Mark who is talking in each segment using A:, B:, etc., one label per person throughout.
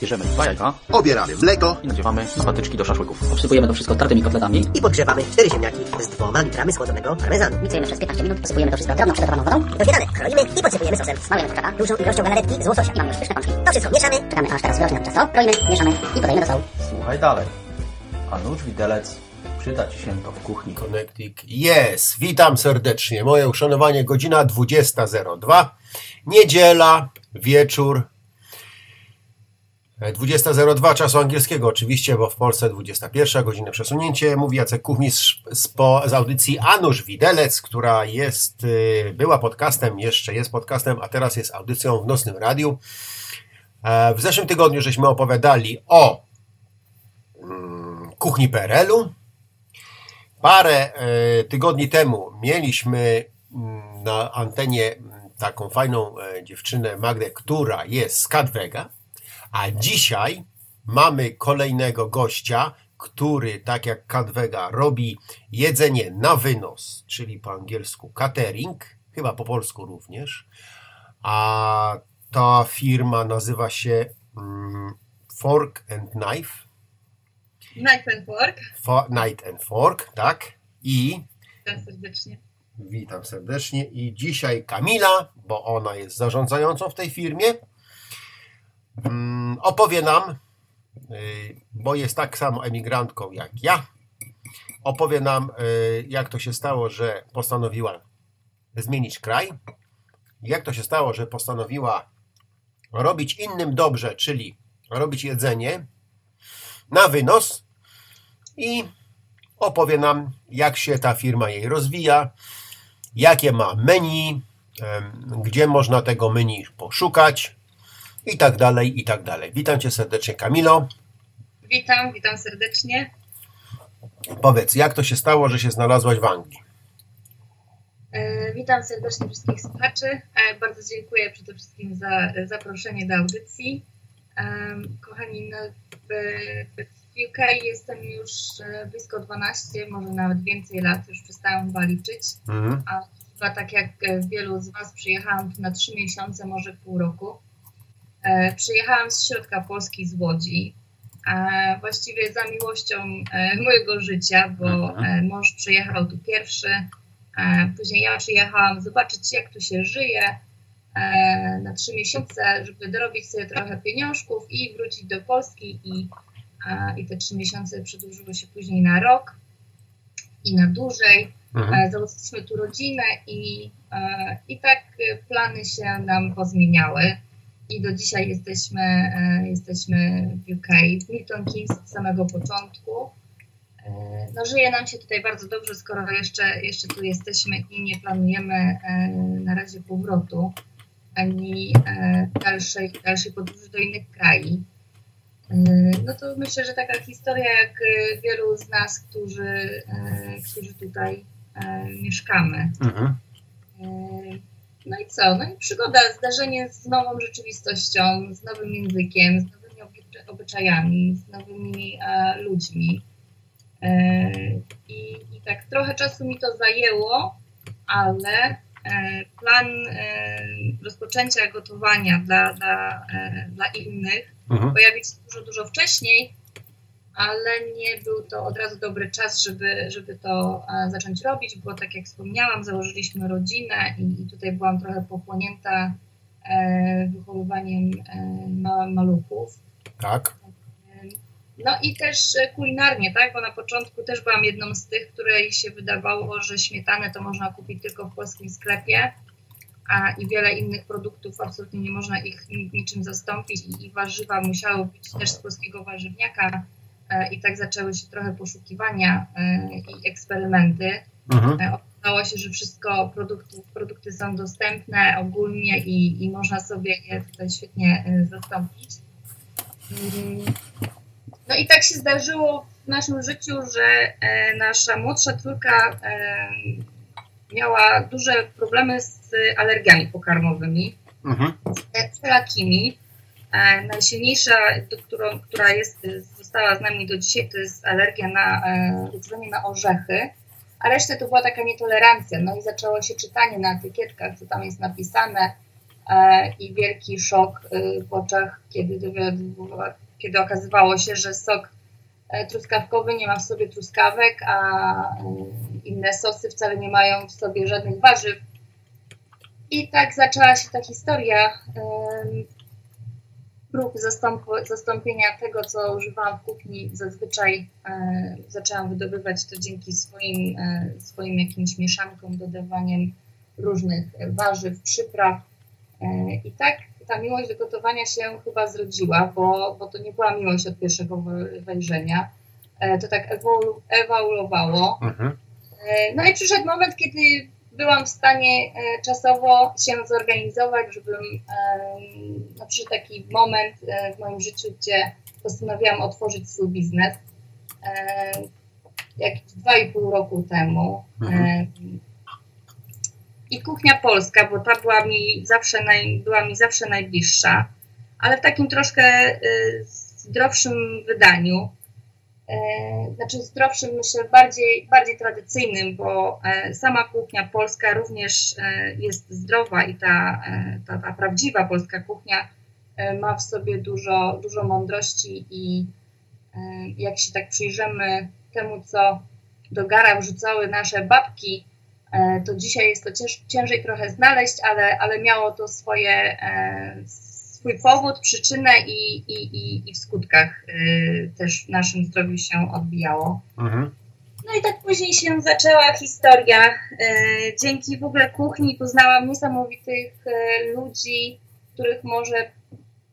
A: Bierzemy dwa jajka
B: Obieramy mleko.
A: i nadziewamy na patyczki do szaszłyków.
C: Obsypujemy to wszystko tartymi kotletami.
D: i podgrzewamy cztery ziemniaki z dwoma litrami schłodzonego parmezanu.
E: Miksujemy przez 15 minut, posypujemy to wszystko drobną przygotowaną wodą.
D: Do kroimy i podsypujemy sosem.
E: Smarujemy kurczaka.
D: Dużą ilością galaretki z łososia.
E: I mamy już pyszne pączki.
D: To wszystko mieszamy.
E: Czekamy aż teraz wyrośnie nam ciasto. Kroimy, mieszamy i podajemy do sołu.
A: Słuchaj dalej. A nóż widelec przyda Ci się to w kuchni.
B: Connecting. Jest. Witam serdecznie. Moje uszanowanie godzina 20.02. Niedziela, wieczór. E, 20.02 czasu angielskiego oczywiście, bo w Polsce 21 godzina przesunięcie. Mówi Jacek Kuchmistrz z, z audycji Anusz Widelec, która jest, y, była podcastem, jeszcze jest podcastem, a teraz jest audycją w Nocnym Radiu. E, W zeszłym tygodniu żeśmy opowiadali o mm, kuchni PRL-u. Parę e, tygodni temu mieliśmy mm, na antenie mm, taką fajną e, dziewczynę Magdę, która jest z Kadwega, a dzisiaj mamy kolejnego gościa, który tak jak Kadwega robi jedzenie na wynos, czyli po angielsku catering, chyba po polsku również, a ta firma nazywa się mm, Fork and Knife.
F: Knife and Fork.
B: Fo- Night and Fork, tak? I
F: Witam serdecznie.
B: witam serdecznie. I dzisiaj Kamila, bo ona jest zarządzającą w tej firmie, opowie nam, y, bo jest tak samo emigrantką jak ja, opowie nam, y, jak to się stało, że postanowiła zmienić kraj, jak to się stało, że postanowiła robić innym dobrze, czyli robić jedzenie na wynos i opowie nam, jak się ta firma jej rozwija, jakie ma menu, gdzie można tego menu poszukać i tak dalej, i tak dalej. Witam Cię serdecznie, Kamilo.
F: Witam, witam serdecznie.
B: Powiedz, jak to się stało, że się znalazłaś w Anglii?
F: E, witam serdecznie wszystkich słuchaczy. E, bardzo dziękuję przede wszystkim za zaproszenie do audycji. E, kochani, no, w, w UK jestem już blisko 12, może nawet więcej lat, już przestałam chyba liczyć.
B: Mhm.
F: A chyba tak jak wielu z Was przyjechałam na 3 miesiące, może pół roku. E, przyjechałam z środka Polski, z Łodzi. E, właściwie za miłością e, mojego życia, bo
B: Mhm.
F: e, mąż przyjechał tu pierwszy. Później ja przyjechałam zobaczyć, jak tu się żyje na trzy miesiące, żeby dorobić sobie trochę pieniążków i wrócić do Polski. I, i te trzy miesiące przedłużyły się później na rok i na dłużej.
B: Mhm.
F: Założyliśmy tu rodzinę i, i tak plany się nam pozmieniały. I do dzisiaj jesteśmy, e, jesteśmy w UK, w Milton Keynes od samego początku. E, No, żyje nam się tutaj bardzo dobrze, skoro jeszcze, jeszcze tu jesteśmy i nie planujemy e, na razie powrotu ani dalszej, dalszej podróży do innych krajów. No to myślę, że taka historia jak wielu z nas, którzy, którzy tutaj mieszkamy.
B: Mhm.
F: No i co? No i przygoda, zdarzenie z nową rzeczywistością, z nowym językiem, z nowymi obycza- obyczajami, z nowymi e, ludźmi. E, i, I tak trochę czasu mi to zajęło, ale e, plan e, rozpoczęcia gotowania dla, dla, e, dla innych
B: Mhm.
F: pojawić się dużo, dużo wcześniej, ale nie był to od razu dobry czas, żeby, żeby to e, zacząć robić, bo tak jak wspomniałam, założyliśmy rodzinę i, i tutaj byłam trochę pochłonięta e, wychowywaniem e, ma, maluchów.
B: Tak.
F: No i też kulinarnie, tak? Bo na początku też byłam jedną z tych, której się wydawało, że śmietanę to można kupić tylko w polskim sklepie, a i wiele innych produktów absolutnie nie można ich ni- niczym zastąpić i, i warzywa musiały być też z polskiego warzywniaka i tak zaczęły się trochę poszukiwania e, i eksperymenty.
B: Mhm.
F: E, Okazało się, że wszystko, produkty, produkty są dostępne ogólnie i, i można sobie je tutaj świetnie e, zastąpić. Mm. No i tak się zdarzyło w naszym życiu, że e, nasza młodsza córka e, miała duże problemy z alergiami pokarmowymi
B: Mhm.
F: e, wszelakimi. E, najsilniejsza, do, którą, która jest, została z nami do dzisiaj, to jest alergia na e, uczulenie na orzechy, a resztę to była taka nietolerancja. No i zaczęło się czytanie na etykietkach, co tam jest napisane, e, i wielki szok e, w oczach, kiedy, kiedy okazywało się, że sok e, truskawkowy nie ma w sobie truskawek, a e, inne sosy wcale nie mają w sobie żadnych warzyw. I tak zaczęła się ta historia prób zastąp- zastąpienia tego, co używałam w kuchni. Zazwyczaj e, zaczęłam wydobywać to dzięki swoim, e, swoim jakimś mieszankom, dodawaniem różnych warzyw, przypraw. E, I tak ta miłość do gotowania się chyba zrodziła, bo, bo to nie była miłość od pierwszego we- wejrzenia. E, To tak ewolu- ewoluowało.
B: Mhm.
F: E, No i przyszedł moment, kiedy byłam w stanie e, czasowo się zorganizować, żebym. No, przyszedł taki moment e, w moim życiu, gdzie postanowiłam otworzyć swój biznes. Jakieś dwa i pół roku temu.
B: Mhm.
F: I kuchnia polska, bo ta była mi zawsze, naj, była mi zawsze najbliższa, ale w takim troszkę e, zdrowszym wydaniu. E, znaczy zdrowszym, myślę, bardziej, bardziej tradycyjnym, bo e, sama kuchnia polska również e, jest zdrowa i ta, ta, ta prawdziwa polska kuchnia ma w sobie dużo, dużo mądrości i jak się tak przyjrzymy temu, co do gara wrzucały nasze babki, to dzisiaj jest to cięż, ciężej trochę znaleźć, ale, ale miało to swoje, swój powód, przyczynę i, i, i, i w skutkach e, też w naszym zdrowiu się odbijało.
B: Mhm.
F: No i tak później się zaczęła historia. E, Dzięki w ogóle kuchni poznałam niesamowitych e, ludzi, których może,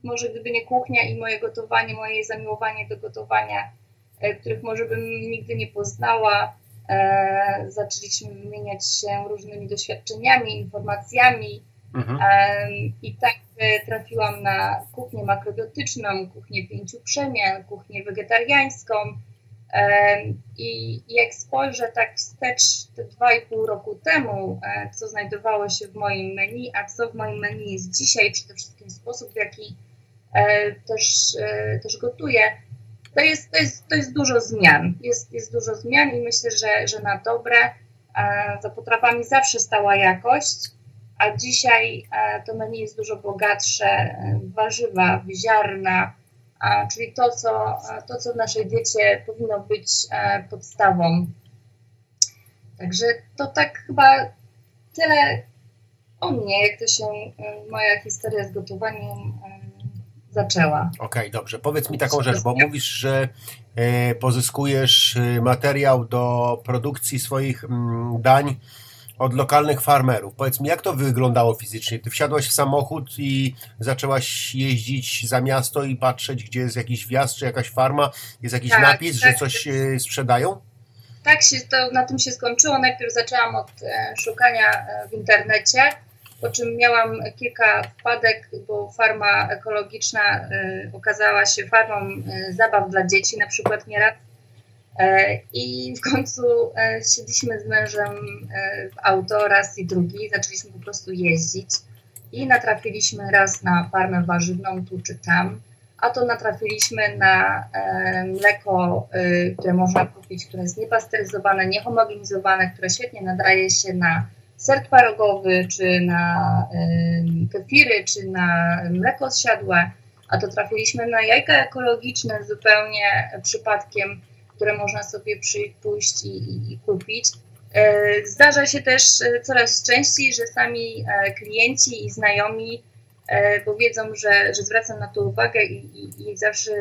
F: może gdyby nie kuchnia i moje gotowanie, moje zamiłowanie do gotowania, e, których może bym nigdy nie poznała. E, Zaczęliśmy wymieniać się różnymi doświadczeniami, informacjami.
B: Mhm.
F: Em, I tak e, trafiłam na kuchnię makrobiotyczną, kuchnię pięciu przemian, kuchnię wegetariańską. I jak spojrzę tak wstecz te dwa i pół roku temu, e, co znajdowało się w moim menu, a co w moim menu jest dzisiaj, przede wszystkim sposób, w jaki e, też, e, też gotuję, to jest, to, jest, to jest dużo zmian. Jest, jest dużo zmian i myślę, że, że na dobre. E, Za potrawami zawsze stała jakość, a dzisiaj e, to menu jest dużo bogatsze, e, warzywa, ziarna, czyli to co, e, to, co w naszej diecie powinno być podstawą. Także to tak chyba tyle o mnie, jak to się moja historia z gotowaniem zaczęła.
B: Okej, dobrze. Powiedz mi taką rzecz, bo mówisz, że pozyskujesz materiał do produkcji swoich mm, dań od lokalnych farmerów. Powiedz mi, jak to wyglądało fizycznie? Ty wsiadłaś w samochód i zaczęłaś jeździć za miasto i patrzeć, gdzie jest jakiś wjazd czy jakaś farma, jest jakiś
F: Tak,
B: napis, że
F: tak.
B: coś e, sprzedają?
F: tak się to, na tym się skończyło. Najpierw zaczęłam od e, szukania e, w internecie, po czym miałam kilka wpadek, bo farma ekologiczna e, okazała się farmą e, zabaw dla dzieci, na przykład nieraz. E, I w końcu e, siedliśmy z mężem e, w auto raz i drugi, zaczęliśmy po prostu jeździć i natrafiliśmy raz na farmę warzywną tu czy tam, a to natrafiliśmy na mleko, które można kupić, które jest niepasteryzowane, niehomogenizowane, które świetnie nadaje się na ser twarogowy, czy na kefiry, czy na mleko zsiadłe, a to trafiliśmy na jajka ekologiczne zupełnie przypadkiem, które można sobie pójść i, i, i kupić. E, Zdarza się też e, coraz częściej, że sami e, klienci i znajomi, e, bo wiedzą, że, że zwracam na to uwagę i, i, i zawsze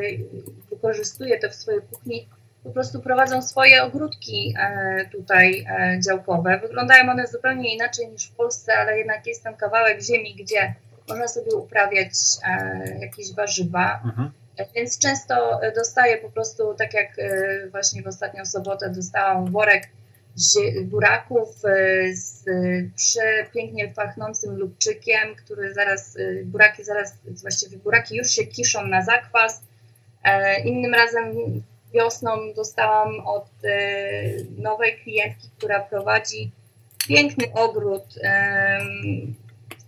F: wykorzystuję to w swojej kuchni, po prostu prowadzą swoje ogródki tutaj działkowe. Wyglądają one zupełnie inaczej niż w Polsce, ale jednak jest tam kawałek ziemi, gdzie można sobie uprawiać jakieś warzywa.
B: Mhm.
F: Więc często e, dostaję po prostu, tak jak e, właśnie w ostatnią sobotę dostałam worek buraków e, z przepięknie pachnącym lubczykiem, który zaraz, buraki zaraz, właściwie buraki już się kiszą na zakwas. Innym razem wiosną dostałam od nowej klientki, która prowadzi piękny ogród,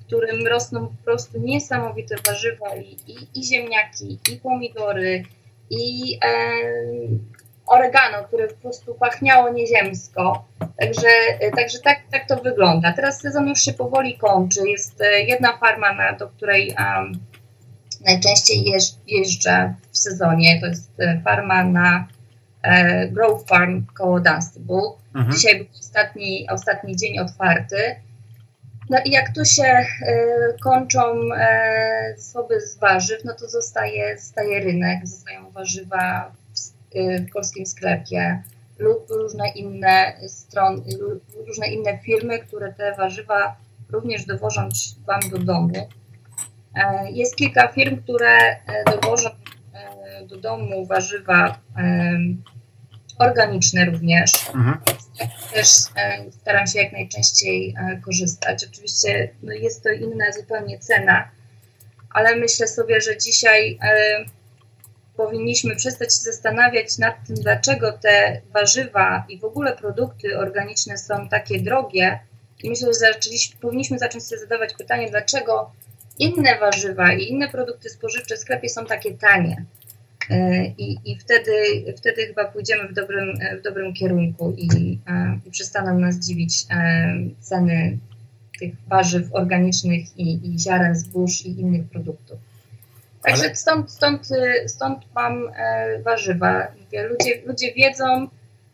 F: w którym rosną po prostu niesamowite warzywa i, i, i ziemniaki, i pomidory, i, em, oregano, które po prostu pachniało nieziemsko. Także, także tak, tak to wygląda. Teraz sezon już się powoli kończy. Jest jedna farma, na, do której um, najczęściej jeż, jeżdżę w sezonie. To jest farma na e, Grove Farm koło Dunstable. Mhm. Dzisiaj był ostatni, ostatni dzień otwarty. No i jak tu się e, kończą e, zasoby z warzyw, no to zostaje, zostaje rynek, zostają warzywa w, e, polskim sklepie lub różne inne strony, różne inne firmy, które te warzywa również dowożą Wam do domu. E, jest kilka firm, które e, dowożą e, do domu warzywa organiczne również. Mhm. Też staram się jak najczęściej korzystać. Oczywiście no jest to inna zupełnie cena, ale myślę sobie, że dzisiaj powinniśmy przestać się zastanawiać nad tym, dlaczego te warzywa i w ogóle produkty organiczne są takie drogie. I myślę, że zaczęliśmy, powinniśmy zacząć sobie zadawać pytanie, dlaczego inne warzywa i inne produkty spożywcze w sklepie są takie tanie. E, I, i wtedy, wtedy chyba pójdziemy w dobrym, w dobrym kierunku i, e, i przestaną nas dziwić e, ceny tych warzyw organicznych i, i ziaren zbóż i innych produktów. Także Ale... stąd, stąd, stąd mam warzywa. Ludzie, ludzie wiedzą,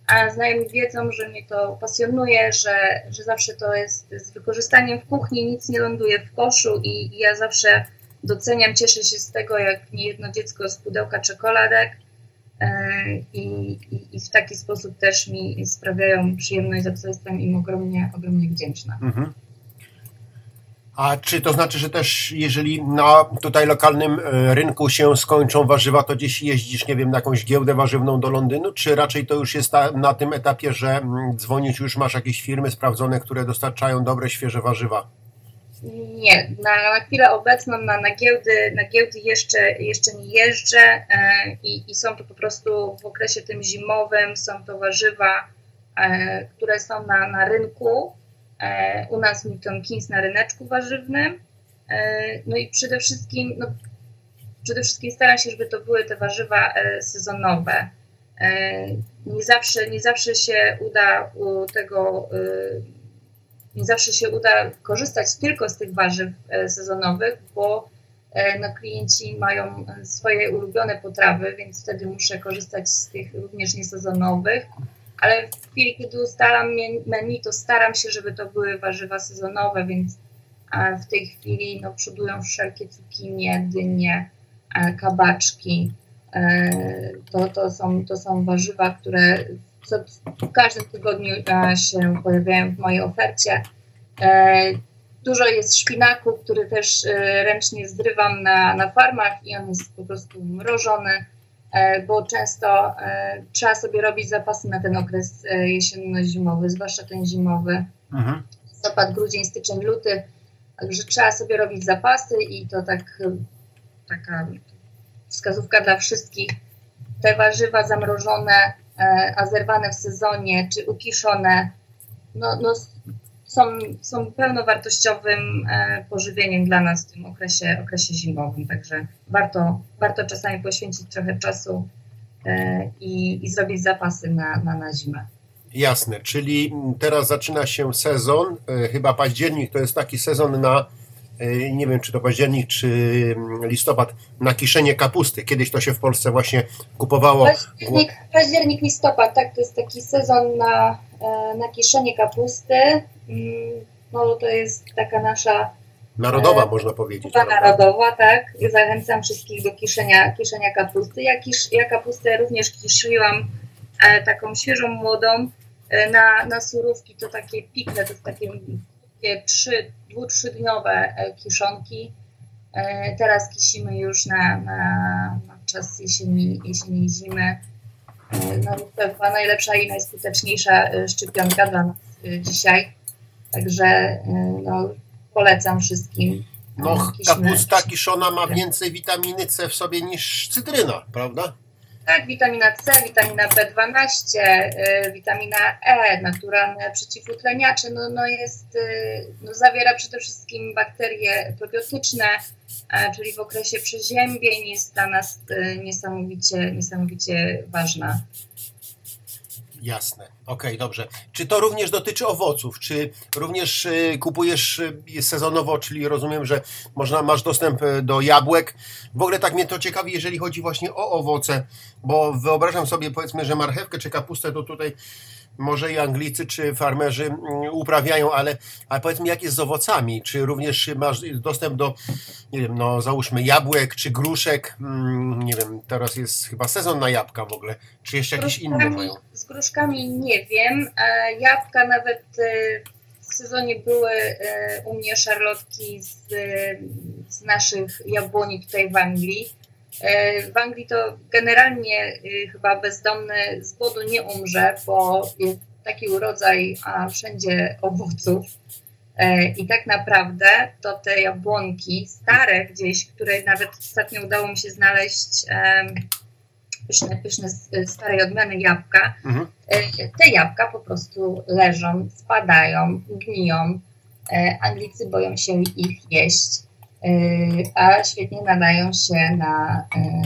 F: a znajomi wiedzą, że mnie to pasjonuje, że, że zawsze to jest z wykorzystaniem w kuchni, nic nie ląduje w koszu i, i ja zawsze doceniam, cieszę się z tego, jak niejedno dziecko z pudełka czekoladek e, i, i, i, w taki sposób też mi sprawiają przyjemność, za co jestem im ogromnie, ogromnie wdzięczna. Mhm.
B: A czy to znaczy, że też jeżeli na tutaj lokalnym e, rynku się skończą warzywa, to gdzieś jeździsz, nie wiem, na jakąś giełdę warzywną do Londynu, czy raczej to już jest na tym etapie, że mm, dzwonić już masz jakieś firmy sprawdzone, które dostarczają dobre, świeże warzywa?
F: Nie, na, na chwilę obecną na, na, giełdy, na giełdy jeszcze, jeszcze nie jeżdżę e, i, i są to po prostu w okresie tym zimowym, są to warzywa, e, które są na, na rynku, E, u nas Milton Keynes na ryneczku warzywnym. No i przede wszystkim, no, przede wszystkim staram się, żeby to były te warzywa sezonowe. Nie zawsze, nie zawsze się uda tego, nie zawsze się uda korzystać tylko z tych warzyw sezonowych, bo no, klienci mają swoje ulubione potrawy, więc wtedy muszę korzystać z tych również niesezonowych ale w chwili, kiedy ustalam menu, to staram się, żeby to były warzywa sezonowe, więc w tej chwili no, przodują wszelkie cukinie, dynie, e, kabaczki. E, to, to, są, to są warzywa, które co, w każdym tygodniu e, się pojawiają w mojej ofercie. Dużo jest szpinaku, który też ręcznie zrywam na, na farmach i on jest po prostu mrożony E, bo często e, trzeba sobie robić zapasy na ten okres e, jesienno-zimowy, zwłaszcza ten zimowy. Mhm. Listopad, grudzień, styczeń, luty. Także trzeba sobie robić zapasy i to tak taka wskazówka dla wszystkich. Te warzywa zamrożone, a zerwane w sezonie, czy ukiszone, no, no są, są pełnowartościowym e, pożywieniem dla nas w tym okresie, okresie zimowym. Także warto, warto czasami poświęcić trochę czasu e, i, i zrobić zapasy na, na, na zimę.
B: Jasne, czyli teraz zaczyna się sezon, e, chyba październik to jest taki sezon na, nie wiem czy to październik czy listopad, na kiszenie kapusty. Kiedyś to się w Polsce właśnie kupowało.
F: Październik, październik listopad, tak, to jest taki sezon na, na kiszenie kapusty. Mm, no to jest taka nasza
B: Narodowa, e, można powiedzieć.
F: Narodowa, tak. Zachęcam wszystkich do kiszenia, kiszenia kapusty. Ja, kisz, ja kapustę również kiszyłam e, taką świeżą, młodą e, na, na surówki. To takie pikle, to jest takie, takie trzy, dwu, trzydniowe e, kiszonki. E, teraz kisimy już na, na, na czas jesieni, jesieni zimy. E, no, to chyba najlepsza i najskuteczniejsza szczepionka dla nas dzisiaj Także no, polecam wszystkim.
B: No, kapusta kiszona ma więcej witaminy C w sobie niż cytryna, prawda?
F: Tak, witamina C, witamina B12, y, witamina E, naturalne przeciwutleniacze, no, no jest, y, no zawiera przede wszystkim bakterie probiotyczne, czyli w okresie przeziębień jest dla nas niesamowicie, niesamowicie ważna.
B: Jasne. Okej, dobrze. Czy to również dotyczy owoców? Czy również y, kupujesz y, sezonowo, czyli rozumiem, że można, masz dostęp y, do jabłek? W ogóle tak mnie to ciekawi, jeżeli chodzi właśnie o owoce, bo wyobrażam sobie powiedzmy, że marchewkę czy kapustę to tutaj może i Anglicy czy farmerzy mm, uprawiają, ale, ale powiedz mi, jak jest z owocami? Czy również masz dostęp do, nie wiem, no załóżmy jabłek czy gruszek? Mm, Nie wiem, teraz jest chyba sezon na jabłka w ogóle. Czy jeszcze jakieś inne mają?
F: Z gruszkami nie wiem. E, Jabłka nawet e, w sezonie były e, u mnie szarlotki z, z naszych jabłoni tutaj w Anglii. E, W Anglii to generalnie e, chyba bezdomny z głodu nie umrze, bo jest taki urodzaj a wszędzie owoców. E, I tak naprawdę to te jabłonki stare gdzieś, które nawet ostatnio udało mi się znaleźć pyszne, pyszne s- starej odmiany jabłka,
B: Mhm.
F: E, te jabłka po prostu leżą, spadają, gniją. Anglicy boją się ich jeść, a świetnie nadają się na, e,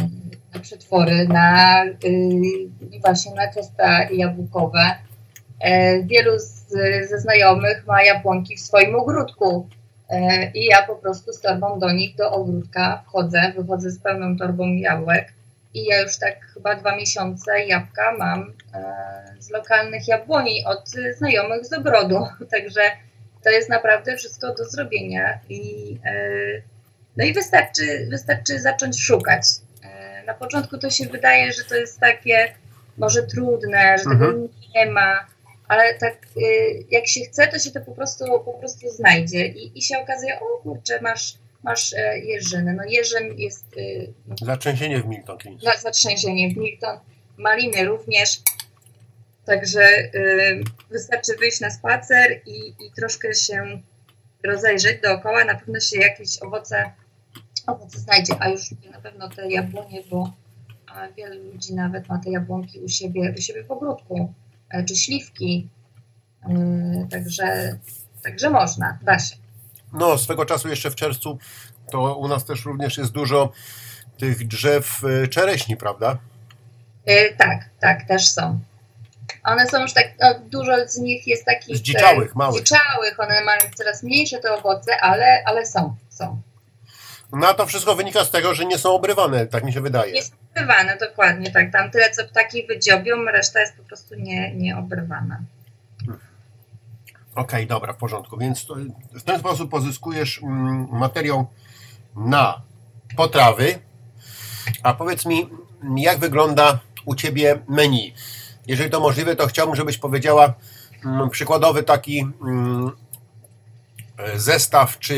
F: na przetwory, na e, właśnie na ciasta jabłkowe. E, Wielu z, ze znajomych ma jabłonki w swoim ogródku. I ja po prostu z torbą do nich, do ogródka wchodzę, wychodzę z pełną torbą jabłek i ja już tak chyba dwa miesiące jabłka mam z lokalnych jabłoni od znajomych z ogrodu. Także to jest naprawdę wszystko do zrobienia i, e, no i wystarczy, wystarczy zacząć szukać. E, na początku to się wydaje, że to jest takie może trudne, że tego
B: Mhm.
F: nie ma, ale tak e, jak się chce, to się to po prostu, po prostu znajdzie i, i się okazuje, o kurczę, masz, masz jeżyny. No jeżyn jest
B: Zatrzęsienie w Milton Keynes.
F: za zatrzęsienie w Milton, maliny również. Także y, wystarczy wyjść na spacer i, i troszkę się rozejrzeć dookoła. Na pewno się jakieś owoce, owoce znajdzie, a już na pewno te jabłonie, bo a wielu ludzi nawet ma te jabłonki u siebie, u siebie w ogródku, e, czy śliwki. Y, także, także można, da się.
B: No, swego czasu jeszcze w czerwcu to u nas też również jest dużo tych drzew y, czereśni, prawda?
F: Y, tak, tak, też są. One są już tak, no, dużo z nich jest takich
B: Zdziczałych,
F: e,
B: małych.
F: Zdziczałych, one mają coraz mniejsze te owoce, ale, ale są, są.
B: No a to wszystko wynika z tego, że nie są obrywane, tak mi się wydaje.
F: Nie są obrywane, dokładnie, tak. Tam tyle, co ptaki wydziobią, reszta jest po prostu nie, nie obrywana.
B: Okej, dobra, w porządku. Więc to, w ten sposób pozyskujesz mm, materiał na potrawy. A powiedz mi, jak wygląda u Ciebie menu? Jeżeli to możliwe, to chciałbym, żebyś powiedziała mm, przykładowy taki mm, zestaw, czy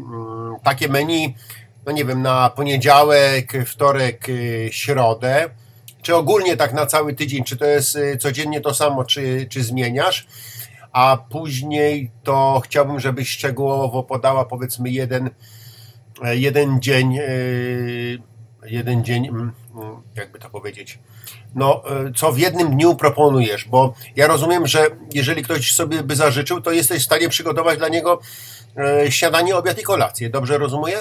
B: mm, takie menu, no nie wiem, na poniedziałek, wtorek, y, środę, czy ogólnie tak na cały tydzień, czy to jest y, codziennie to samo, czy, czy zmieniasz? a później to chciałbym, żebyś szczegółowo podała powiedzmy jeden, e, jeden dzień, e, jeden dzień, mm, mm, jakby to powiedzieć, no e, co w jednym dniu proponujesz, bo ja rozumiem, że jeżeli ktoś sobie by zażyczył, to jesteś w stanie przygotować dla niego e, śniadanie, obiad i kolację, dobrze rozumuję?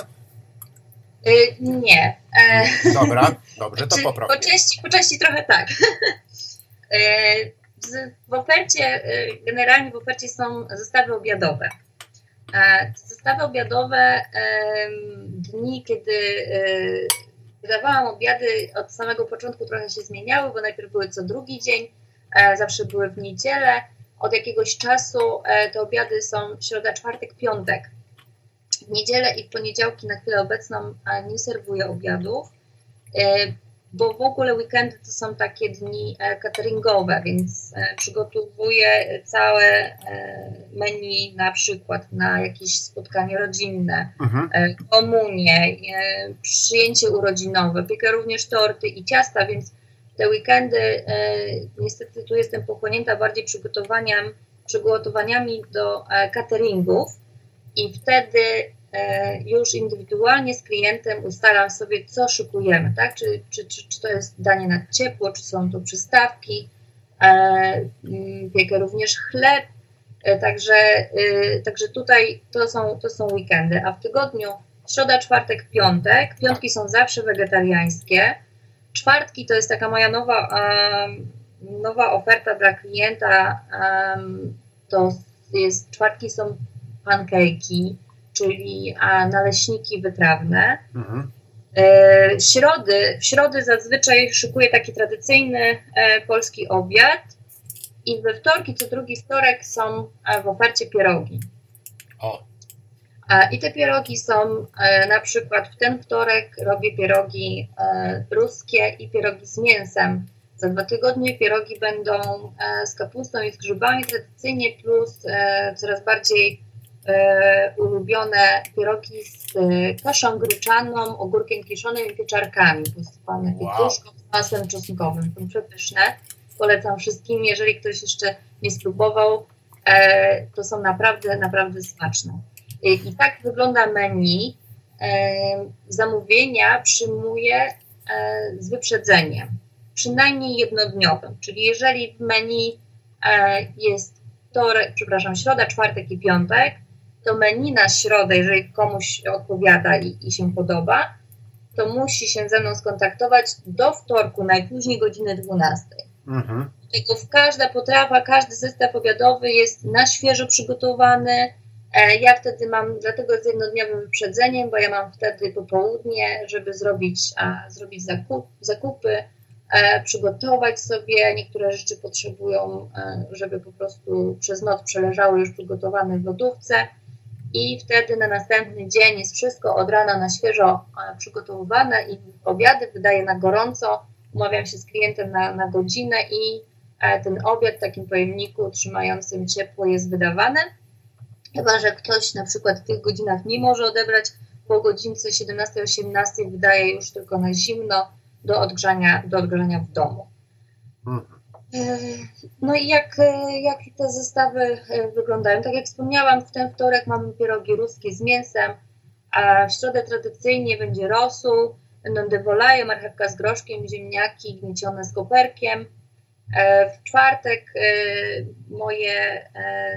F: Y, nie. E,
B: Dobra, dobrze, to
F: Czy
B: popraw.
F: Po części, po części trochę tak. E, W ofercie, e, generalnie w ofercie są zestawy obiadowe. E, Zestawy obiadowe, dni, kiedy e, wydawałam obiady od samego początku trochę się zmieniały, bo najpierw były co drugi dzień, e, zawsze były w niedzielę. Od jakiegoś czasu e, te obiady są środa, czwartek, piątek. W niedzielę i w poniedziałki na chwilę obecną nie serwuję obiadów, e, bo w ogóle weekendy to są takie dni e, cateringowe, więc e, przygotowuję całe e, menu na przykład na jakieś spotkanie rodzinne,
B: Mhm.
F: komunie, przyjęcie urodzinowe, piekę również torty i ciasta, więc te weekendy niestety tu jestem pochłonięta bardziej przygotowaniami do cateringów i wtedy już indywidualnie z klientem ustalam sobie, co szykujemy, tak? Czy, czy, czy, czy to jest danie na ciepło, czy są to przystawki. E, mm, piekę również chleb, e, także, e, także tutaj to są, to są weekendy, a w tygodniu środa, czwartek, piątek. Piątki są zawsze wegetariańskie. Czwartki to jest taka moja nowa, nowa oferta dla klienta to jest czwartki są pancake'i, czyli naleśniki wytrawne.
B: Mhm.
F: E, środy, w środy zazwyczaj szykuję taki tradycyjny e, polski obiad i we wtorki, co drugi wtorek są e, w ofercie pierogi.
B: O,
F: I te pierogi są na przykład w ten wtorek robię pierogi ruskie i pierogi z mięsem. Za dwa tygodnie pierogi będą z kapustą i z grzybami tradycyjnie, plus coraz bardziej ulubione pierogi z e, kaszą gryczaną, ogórkiem kiszonym i pieczarkami posypane
B: Wow.
F: pietruszką z masłem czosnkowym. Są przepyszne. Polecam wszystkim. Jeżeli ktoś jeszcze nie spróbował, e, to są naprawdę, naprawdę smaczne. I, tak wygląda menu. E, zamówienia przyjmuję e, z wyprzedzeniem, przynajmniej jednodniowym. Czyli jeżeli w menu e, jest wtorek, przepraszam, środa, czwartek i piątek, to menu na środę, jeżeli komuś odpowiada i, i się podoba, to musi się ze mną skontaktować do wtorku, najpóźniej godziny 12.
B: mhm.
F: Tylko w każda potrawa, każdy zestaw obiadowy jest na świeżo przygotowany. E, Ja wtedy mam, dlatego z jednodniowym wyprzedzeniem, bo ja mam wtedy popołudnie, żeby zrobić, a, zrobić zakup, zakupy, e, przygotować sobie. Niektóre rzeczy potrzebują, e, żeby po prostu przez noc przeleżały już przygotowane w lodówce. I wtedy na następny dzień jest wszystko od rana na świeżo e, przygotowywane i obiady wydaję na gorąco. Umawiam się z klientem na, na godzinę i e, ten obiad w takim pojemniku trzymającym ciepło jest wydawany. Chyba, że ktoś na przykład w tych godzinach nie może odebrać, po godzince 17-18 wydaje już tylko na zimno do odgrzania, do odgrzania w domu.
B: Mhm.
F: No i jak, e, jak te zestawy e, wyglądają? Tak jak wspomniałam, w ten wtorek mamy pierogi ruskie z mięsem, a w środę tradycyjnie będzie rosół, będą dewolaje, marchewka z groszkiem, ziemniaki gniecione z koperkiem. E, W czwartek moje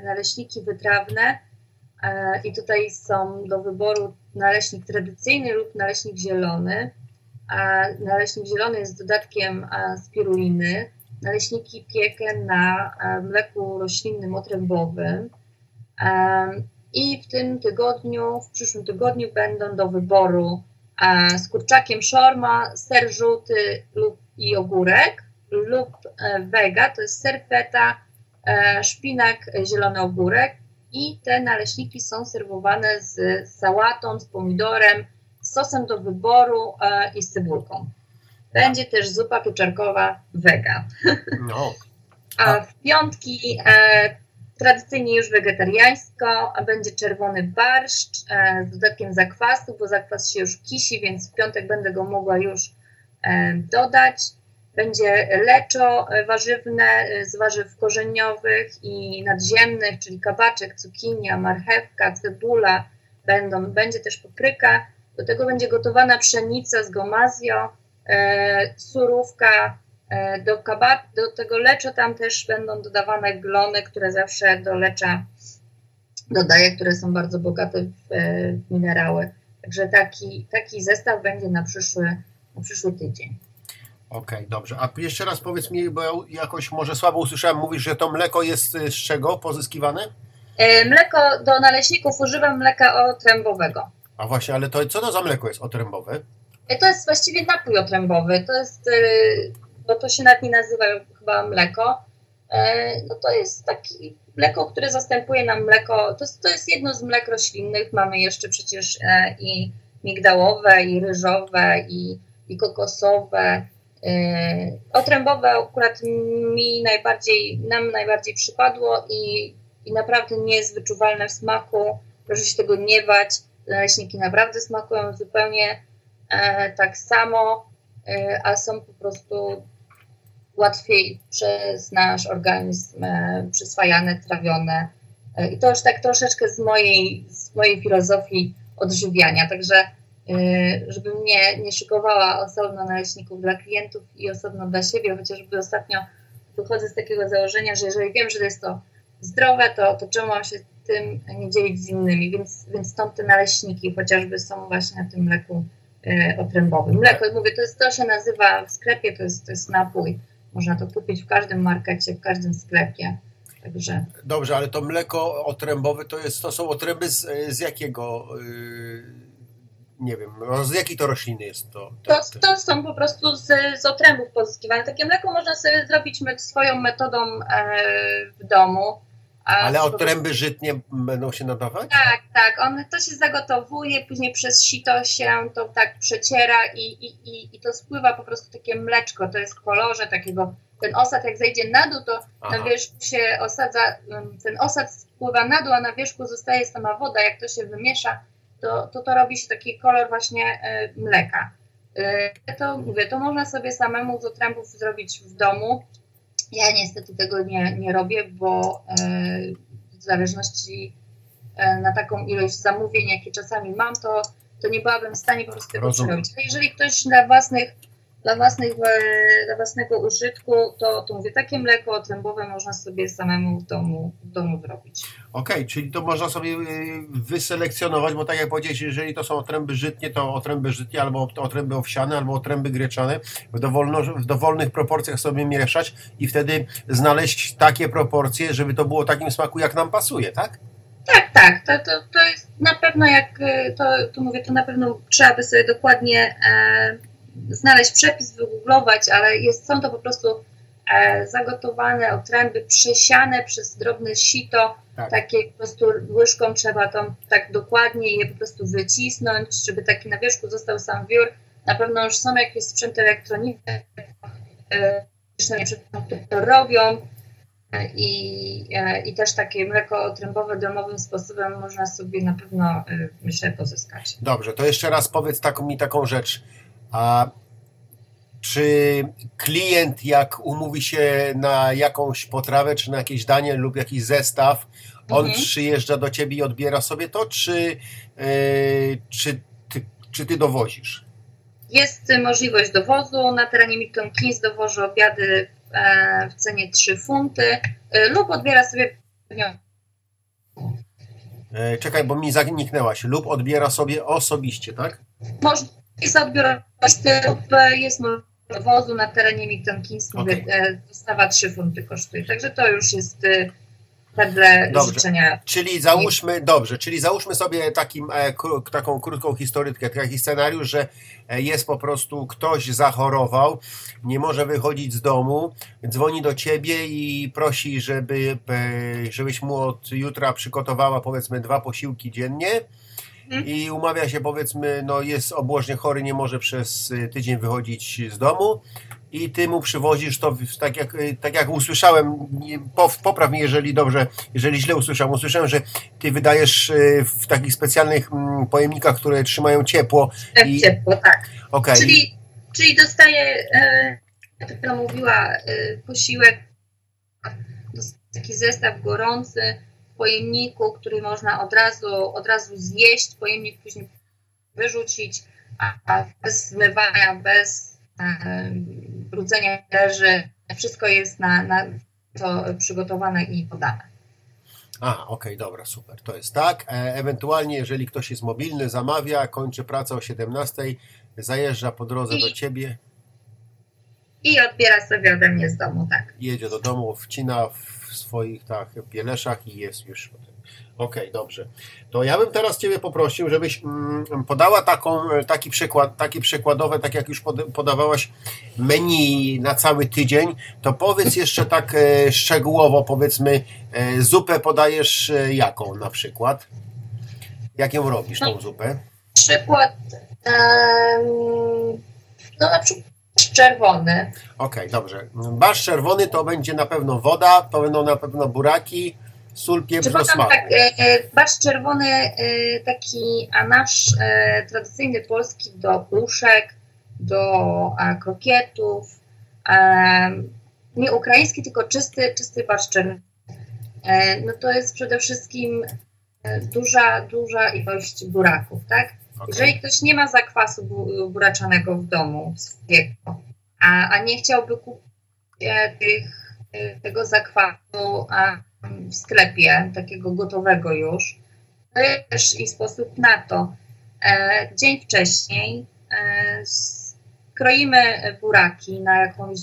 F: naleśniki wytrawne i tutaj są do wyboru naleśnik tradycyjny lub naleśnik zielony. A Naleśnik zielony jest dodatkiem spiruliny. Naleśniki piekę na e, mleku roślinnym otrębowym. Em, I w tym tygodniu, w przyszłym tygodniu będą do wyboru e, z kurczakiem szorma, ser żółty lub i ogórek lub e, wega, to jest ser feta, e, szpinak, e, zielony ogórek i te naleśniki są serwowane z sałatą, z pomidorem, z sosem do wyboru e, i z cebulką. Będzie też zupa pieczarkowa wega.
B: No,
F: A w piątki e, tradycyjnie już wegetariańsko, a będzie czerwony barszcz e, z dodatkiem zakwasu, bo zakwas się już kisi, więc w piątek będę go mogła już e, dodać. Będzie leczo e, warzywne e, z warzyw korzeniowych i nadziemnych, czyli kabaczek, cukinia, marchewka, cebula. Będą, będzie też papryka. Do tego będzie gotowana pszenica z gomazjo, surówka, E, Do, kabat, do tego lecza tam też będą dodawane glony, które zawsze do lecza dodaję, które są bardzo bogate w, e, w minerały. Także taki, taki zestaw będzie na przyszły, na przyszły tydzień.
B: okej, dobrze. A jeszcze raz powiedz mi, bo ja jakoś może słabo usłyszałem, mówisz, że to mleko jest z czego pozyskiwane?
F: E, Mleko do naleśników używam mleka otrębowego.
B: A właśnie, ale to co to za mleko jest otrębowe?
F: E, To jest właściwie napój otrębowy. To jest, e, bo to się nawet nie nazywa chyba mleko. E, No to jest taki mleko, które zastępuje nam mleko. To jest, to jest jedno z mlek roślinnych. Mamy jeszcze przecież i migdałowe, i ryżowe, i, i kokosowe. Otrębowe akurat mi najbardziej, nam najbardziej przypadło i, i naprawdę nie jest wyczuwalne w smaku. Proszę się tego nie bać. Naleśniki naprawdę smakują zupełnie tak samo, e, a są po prostu łatwiej przez nasz organizm e, przyswajane, trawione. E, I to już tak troszeczkę z mojej, z mojej filozofii odżywiania. Także, e, żebym nie, nie szykowała osobno naleśników dla klientów i osobno dla siebie, chociażby ostatnio wychodzę z takiego założenia, że jeżeli wiem, że jest to zdrowe, to, to czemu mam się tym nie dzielić z innymi? Więc, więc stąd te naleśniki chociażby są właśnie na tym mleku e, otrębowym. Mleko, mówię, to, jest, to się nazywa w sklepie, to jest, to jest napój Można to kupić w każdym markecie, w każdym sklepie. Także
B: Dobrze, ale to mleko otrębowe to jest, to są otręby z, z jakiego, yy, nie wiem, no z jakiej to rośliny jest to?
F: to, to są po prostu z, z otrębów pozyskiwane. Takie mleko można sobie zrobić swoją metodą e, w domu.
B: Ale otręby żytnie będą się nadawać?
F: Tak, tak. On, to się zagotowuje, później przez sito się to tak przeciera i, i, i, i to spływa po prostu takie mleczko. To jest w kolorze takiego. Ten osad jak zejdzie na dół, to
B: Aha.
F: na wierzchu się osadza, um, ten osad spływa na dół, a na wierzchu zostaje sama woda. Jak to się wymiesza, to to, to robi się taki kolor właśnie e, mleka. E, to mówię, to można sobie samemu z otrębów zrobić w domu. Ja niestety tego nie, nie robię, bo e, w zależności e, na taką ilość zamówień, jakie czasami mam, to, to nie byłabym w stanie po prostu tego
B: Rozumiem.
F: przerobić. Ale jeżeli ktoś dla własnych, dla, dla własnego użytku, to, to mówię, takie mleko otrębowe można sobie samemu w domu, w domu zrobić.
B: Okej, czyli to można sobie yy, wyselekcjonować, bo tak jak powiedziałeś, jeżeli to są otręby żytnie, to otręby żytnie, albo otręby owsiane, albo otręby greczane, w, dowolno, w dowolnych proporcjach sobie mieszać i wtedy znaleźć takie proporcje, żeby to było takim smaku, jak nam pasuje, tak?
F: Tak, tak, to, to, to jest na pewno jak, e, to, to mówię, to na pewno trzeba by sobie dokładnie e, znaleźć przepis, wygooglować, ale jest, są to po prostu e, zagotowane otręby, przesiane przez drobne sito,
B: Tak.
F: takie po prostu łyżką trzeba to tak dokładnie je po prostu wycisnąć, żeby taki na wierzchu został sam wiór. Na pewno już są jakieś sprzęty elektroniczne, e, które to robią. E, I, e, I też takie mleko otrębowe domowym sposobem można sobie na pewno, e, myślę, pozyskać.
B: Dobrze, to jeszcze raz powiedz taką, mi taką rzecz. A czy klient, jak umówi się na jakąś potrawę, czy na jakieś danie lub jakiś zestaw, on
F: Mhm.
B: przyjeżdża do ciebie i odbiera sobie to, czy, yy, czy, ty, czy ty dowozisz?
F: Jest możliwość dowozu. Na terenie Milton Keynes dowożę obiady e, w cenie 3 funty e, lub odbiera sobie
B: Czekaj, bo mi zaniknęłaś. Lub odbiera sobie osobiście, tak?
F: Można jest odbiór lub e, jest dowozu na terenie. Mówię,
B: Okej.
F: e, dostawa 3 funty kosztuje. Także to już jest e, wedle
B: Dobrze.
F: życzenia.
B: Czyli załóżmy, dobrze, czyli załóżmy sobie takim, e, taką krótką historyjkę, taki scenariusz, że e, jest po prostu ktoś zachorował, nie może wychodzić z domu, dzwoni do ciebie i prosi, żeby, żebyś mu od jutra przygotowała powiedzmy dwa posiłki dziennie
F: Mhm.
B: i umawia się powiedzmy, no jest obłożnie chory, nie może przez y, tydzień wychodzić z domu i ty mu przywozisz to, tak jak, y, tak jak usłyszałem, popraw mnie, jeżeli dobrze, jeżeli źle usłyszałem, usłyszałem, że ty wydajesz y, w takich specjalnych mm, pojemnikach, które trzymają ciepło.
F: Tak
B: I-
F: ciepło, tak.
B: Okej,
F: Czyli, czyli dostaje, e, jak to mówiła, e, posiłek, taki zestaw gorący pojemniku, który można od razu, od razu zjeść, pojemnik później wyrzucić, a, bez zmywania, bez e, brudzenia leży, wszystko jest na, na to przygotowane i podane.
B: A, okej, dobra, super, to jest tak. E, ewentualnie, jeżeli ktoś jest mobilny, zamawia, kończy pracę o 17, zajeżdża po drodze do
F: I-
B: ciebie,
F: I odbiera sobie ode mnie z domu, tak.
B: jedzie do domu, wcina w swoich tak, pieleszach i jest już. Okej, dobrze. To ja bym teraz Ciebie poprosił, żebyś mm, podała taką, taki przykład, taki przykładowe, tak jak już pod, podawałaś menu na cały tydzień, to powiedz jeszcze tak e, szczegółowo, powiedzmy, e, zupę podajesz e, jaką na przykład? Jak ją robisz, tą zupę?
F: Przykład, em, no na przykład czerwony,
B: Okej, dobrze. Barsz czerwony to będzie na pewno woda, to będą na pewno buraki, sól, pieprz smaku.
F: tak, e, e, barszcz czerwony, e, taki, a nasz e, tradycyjny polski do puszek, do e, krokietów, e, nie ukraiński, tylko czysty, czysty barszcz czerwony. E, no to jest przede wszystkim e, duża, duża ilość buraków, tak?
B: Okej.
F: Jeżeli ktoś nie ma zakwasu bu- buraczanego w domu swojego, a, a nie chciałby kupić e, tych, e, tego zakwasu w sklepie, takiego gotowego już, to jest też i sposób na to. E, dzień wcześniej kroimy buraki na jakąś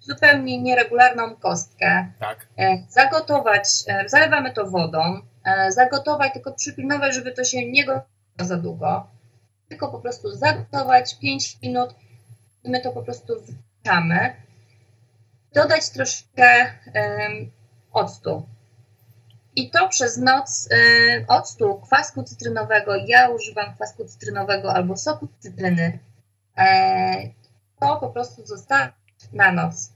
F: zupełnie nieregularną kostkę,
B: Tak.
F: zagotować, zalewamy to wodą, zagotować, tylko przypilnować, żeby to się nie gotowało za długo, tylko po prostu zagotować 5 minut, my to po prostu wrzucamy, dodać troszkę em, octu. I to przez noc octu, kwasku cytrynowego, ja używam kwasku cytrynowego albo soku cytryny, e, to po prostu zostawić na noc.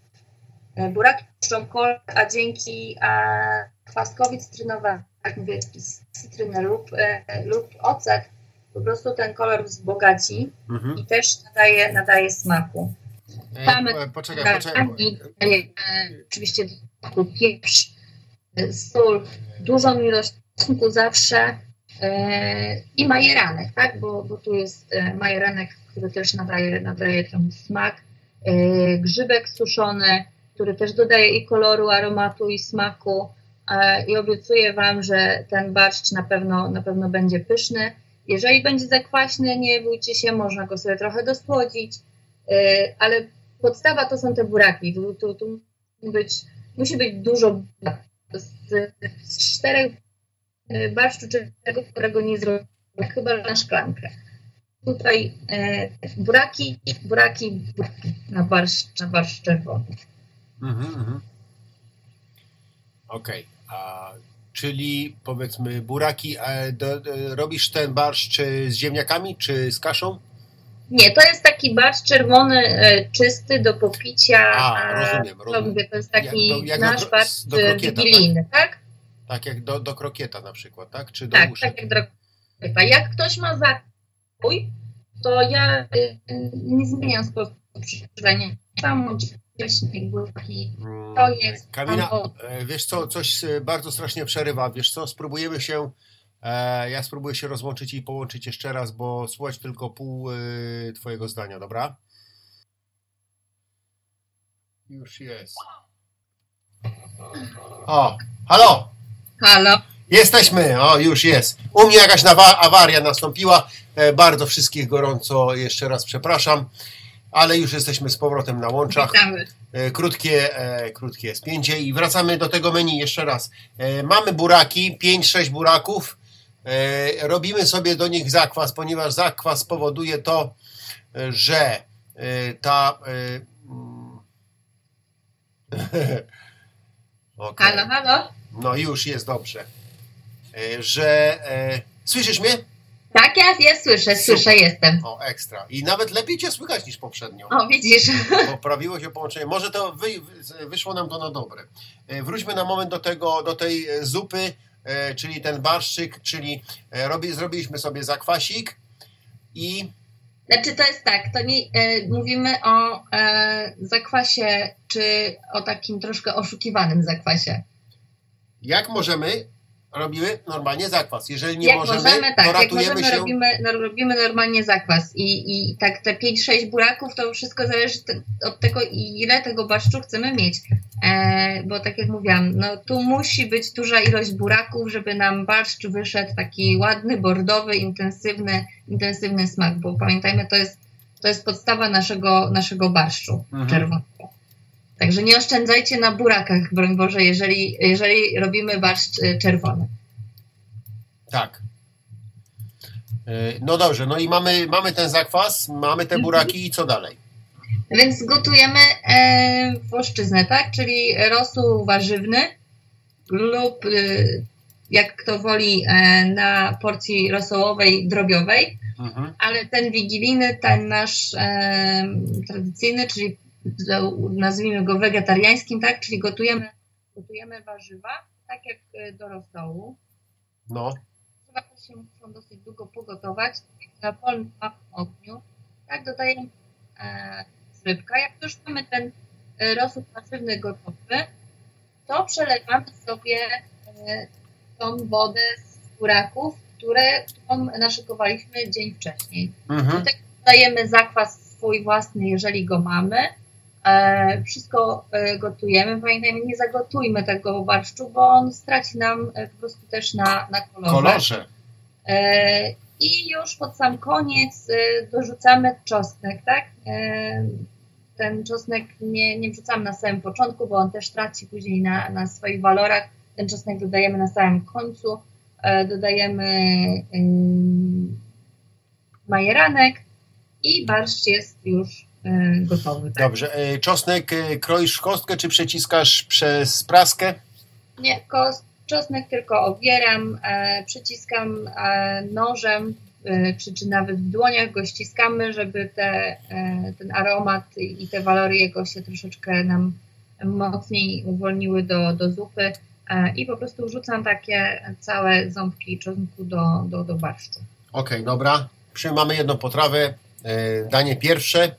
F: E, Buraki puszczą kolor, a dzięki a, kwaskowi cytrynowemu, jak mówię, z cytryny lub, e, lub ocet, po prostu ten kolor wzbogaci
B: Mhm.
F: i też nadaje, nadaje smaku. Mamy
B: E, poczekaj, poczekaj.
F: E, oczywiście pieprz, e, sól, dużą ilość czosnku zawsze e, i majeranek, tak? Bo, bo tu jest e, majeranek, który też nadaje, nadaje ten smak. E, grzybek suszony, który też dodaje i koloru, aromatu i smaku. E, I obiecuję Wam, że ten barszcz na pewno, na pewno będzie pyszny. Jeżeli będzie zakwaśny, nie bójcie się, można go sobie trochę dosłodzić, e, ale podstawa to są te buraki. Tu, tu, tu musi, być, musi być dużo buraków. z, z czterech e, barszczu, czego, którego nie zrobię, chyba na szklankę. Tutaj buraki, buraki, buraki na barszcz, na barszcz czerwony.
B: Mhm, mhm. Okej. A Czyli powiedzmy buraki, e, do, do, robisz ten barszcz e, z ziemniakami czy z kaszą?
F: Nie, to jest taki barszcz czerwony, e, czysty do popicia.
B: A,
F: e,
B: rozumiem,
F: to
B: rozumiem.
F: mówię, to jest taki
B: Jak do- jak do
F: nasz barszcz
B: do krokieta,
F: wigilijny, tak?
B: Tak jak do, do krokieta na przykład, tak? Czy do
F: Tak,
B: uszek?
F: tak jak droga. Jak ktoś ma zakój, to ja y, nie zmieniam sposobu przygotowania. Tam buraki.
B: Mm,
F: To jest
B: Kamila,
F: albo-
B: e, wiesz co, coś e, bardzo strasznie przerywa. Wiesz co, spróbujemy się, e, ja spróbuję się rozłączyć i połączyć jeszcze raz, bo słuchać tylko pół twojego zdania, dobra? Już jest. O, halo!
F: Halo.
B: Jesteśmy, o już jest. U mnie jakaś awaria nastąpiła. Bardzo wszystkich gorąco jeszcze raz przepraszam, ale już jesteśmy z powrotem na łączach.
F: Witamy.
B: E, krótkie, e, krótkie spięcie i wracamy do tego menu jeszcze raz. E, mamy buraki, 5-6 buraków. E, robimy sobie do nich zakwas, ponieważ zakwas powoduje to, że ta. Mm, Okej.
F: Halo, halo.
B: No już jest dobrze. Że. Słyszysz mnie?
F: Tak, ja, ja słyszę, słyszę, jestem.
B: O, ekstra. I nawet lepiej cię słychać niż poprzednio.
F: O, widzisz.
B: Poprawiło się połączenie. Może to wy, wy- wyszło nam to na dobre. E, Wróćmy na moment do tego, do tej e, zupy, e, czyli ten barszczyk, czyli robi, zrobiliśmy sobie zakwasik i
F: Znaczy to jest tak, to nie, e, mówimy o e, zakwasie, czy o takim troszkę oszukiwanym zakwasie.
B: jak możemy, robimy normalnie zakwas. Jeżeli nie
F: jak
B: możemy,
F: możemy, tak,
B: to
F: jak możemy,
B: się.
F: robimy, no, robimy normalnie zakwas i, i tak te 5-6 buraków, to wszystko zależy od tego, ile tego barszczu chcemy mieć. E, bo tak jak mówiłam, no tu musi być duża ilość buraków, żeby nam barszcz wyszedł taki ładny, bordowy, intensywny, intensywny smak, bo pamiętajmy, to jest, to jest podstawa naszego, naszego barszczu
B: Mhm.
F: czerwonego. Także nie oszczędzajcie na burakach, broń Boże, jeżeli, jeżeli robimy barszcz y, czerwony.
B: Tak. E, No dobrze, no i mamy, mamy ten zakwas, mamy te buraki i co dalej?
F: Więc gotujemy e, włoszczyznę, tak? Czyli rosół warzywny lub y, jak kto woli e, na porcji rosołowej drobiowej,
B: Mhm.
F: ale ten wigilijny, ten nasz e, tradycyjny, czyli nazwijmy go wegetariańskim, tak? Czyli gotujemy, gotujemy warzywa, tak jak e, do rosołu.
B: No,
F: Warzywa też się muszą dosyć długo pogotować na polnym ogniu. Tak dodajemy e, rybka. Jak już mamy ten e, rosół warzywny gotowy, to przelewamy sobie e, tą wodę z buraków, które, którą naszykowaliśmy dzień wcześniej.
B: mhm.
F: Tutaj dodajemy zakwas swój własny, jeżeli go mamy. E, wszystko e, gotujemy. Pamiętajmy, nie zagotujmy tego barszczu, bo on straci nam e, po prostu też na, na kolorze.
B: kolorze.
F: I już pod sam koniec dorzucamy czosnek, tak? Ten czosnek nie, nie wrzucamy na samym początku, bo on też traci później na, na swoich walorach. Ten czosnek dodajemy na samym końcu. Dodajemy majeranek i barszcz jest już gotowy. Tak?
B: Dobrze. E, Czosnek e, kroisz w kostkę, czy przeciskasz przez praskę?
F: Nie, kost, czosnek tylko obieram, e, przyciskam e, nożem, e, czy, czy nawet w dłoniach go ściskamy, żeby te, e, ten aromat i i te walory jego się troszeczkę nam mocniej uwolniły do, do zupy e, i po prostu wrzucam takie całe ząbki czosnku do, do, do barszczu.
B: Okej, dobra. Przy, mamy jedną potrawę. E, Danie pierwsze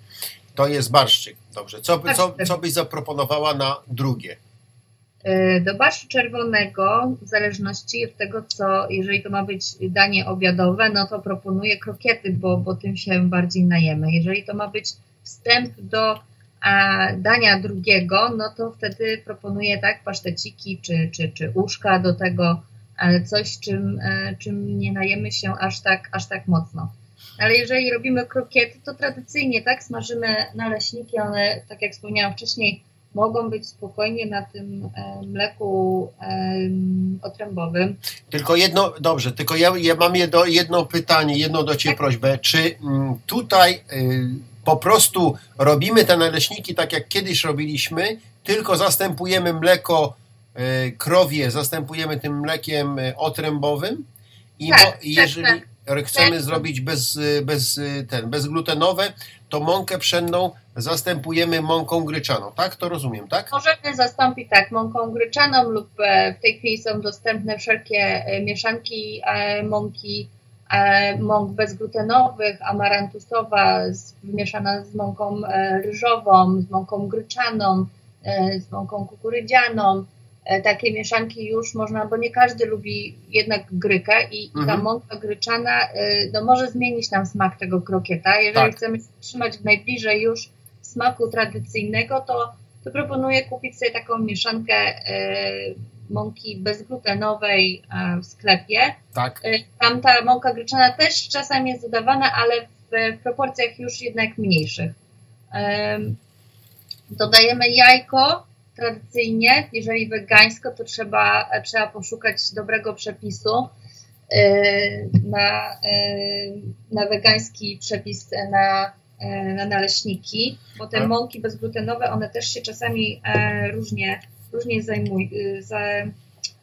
B: to jest barszczyk. Dobrze. Co, co, co byś zaproponowała na drugie?
F: E, Do barszczu czerwonego, w zależności od tego, co, jeżeli to ma być danie obiadowe, no to proponuję krokiety, bo, bo tym się bardziej najemy. Jeżeli to ma być wstęp do a, dania drugiego, no to wtedy proponuję tak paszteciki czy, czy, czy uszka do tego, e, coś, czym, e, czym nie najemy się aż tak, aż tak mocno. Ale jeżeli robimy krokiety, to tradycyjnie tak smażymy naleśniki, one, tak jak wspomniałam wcześniej, mogą być spokojnie na tym e, mleku em, otrębowym.
B: Tylko jedno, dobrze, tylko ja, ja mam jedno, jedno pytanie, jedną do Ciebie
F: Tak.
B: prośbę. Czy mm, tutaj y, po prostu robimy te naleśniki tak jak kiedyś robiliśmy, tylko zastępujemy mleko y, krowie, zastępujemy tym mlekiem otrębowym? I
F: Tak,
B: mo-
F: tak,
B: jeżeli chcemy
F: Tak.
B: zrobić bez, y, bez, y, ten, bezglutenowe, to mąkę pszenną zastępujemy mąką gryczaną. Tak? To rozumiem, tak?
F: Możemy zastąpić tak mąką gryczaną lub e, w tej chwili są dostępne wszelkie e, mieszanki e, mąki, mąk bezglutenowych, amarantusowa z, wymieszana z mąką ryżową, z mąką gryczaną, z mąką kukurydzianą. E, Takie mieszanki już można, bo nie każdy lubi jednak grykę i, i ta
B: Mhm.
F: mąka gryczana e, no, może zmienić nam smak tego krokieta. Jeżeli
B: Tak.
F: chcemy się trzymać w najbliżej już smaku tradycyjnego, to, to proponuję kupić sobie taką mieszankę e, mąki bezglutenowej w sklepie.
B: Tak.
F: Tam ta mąka gryczana też czasami jest dodawana, ale w, proporcjach już jednak mniejszych. Em, Dodajemy jajko tradycyjnie. Jeżeli wegańsko, to trzeba, trzeba poszukać dobrego przepisu e, na, e, na wegański przepis na, e, na naleśniki, bo te
B: Tak.
F: mąki bezglutenowe, one też się czasami e, różnie, różnie zajmują, za,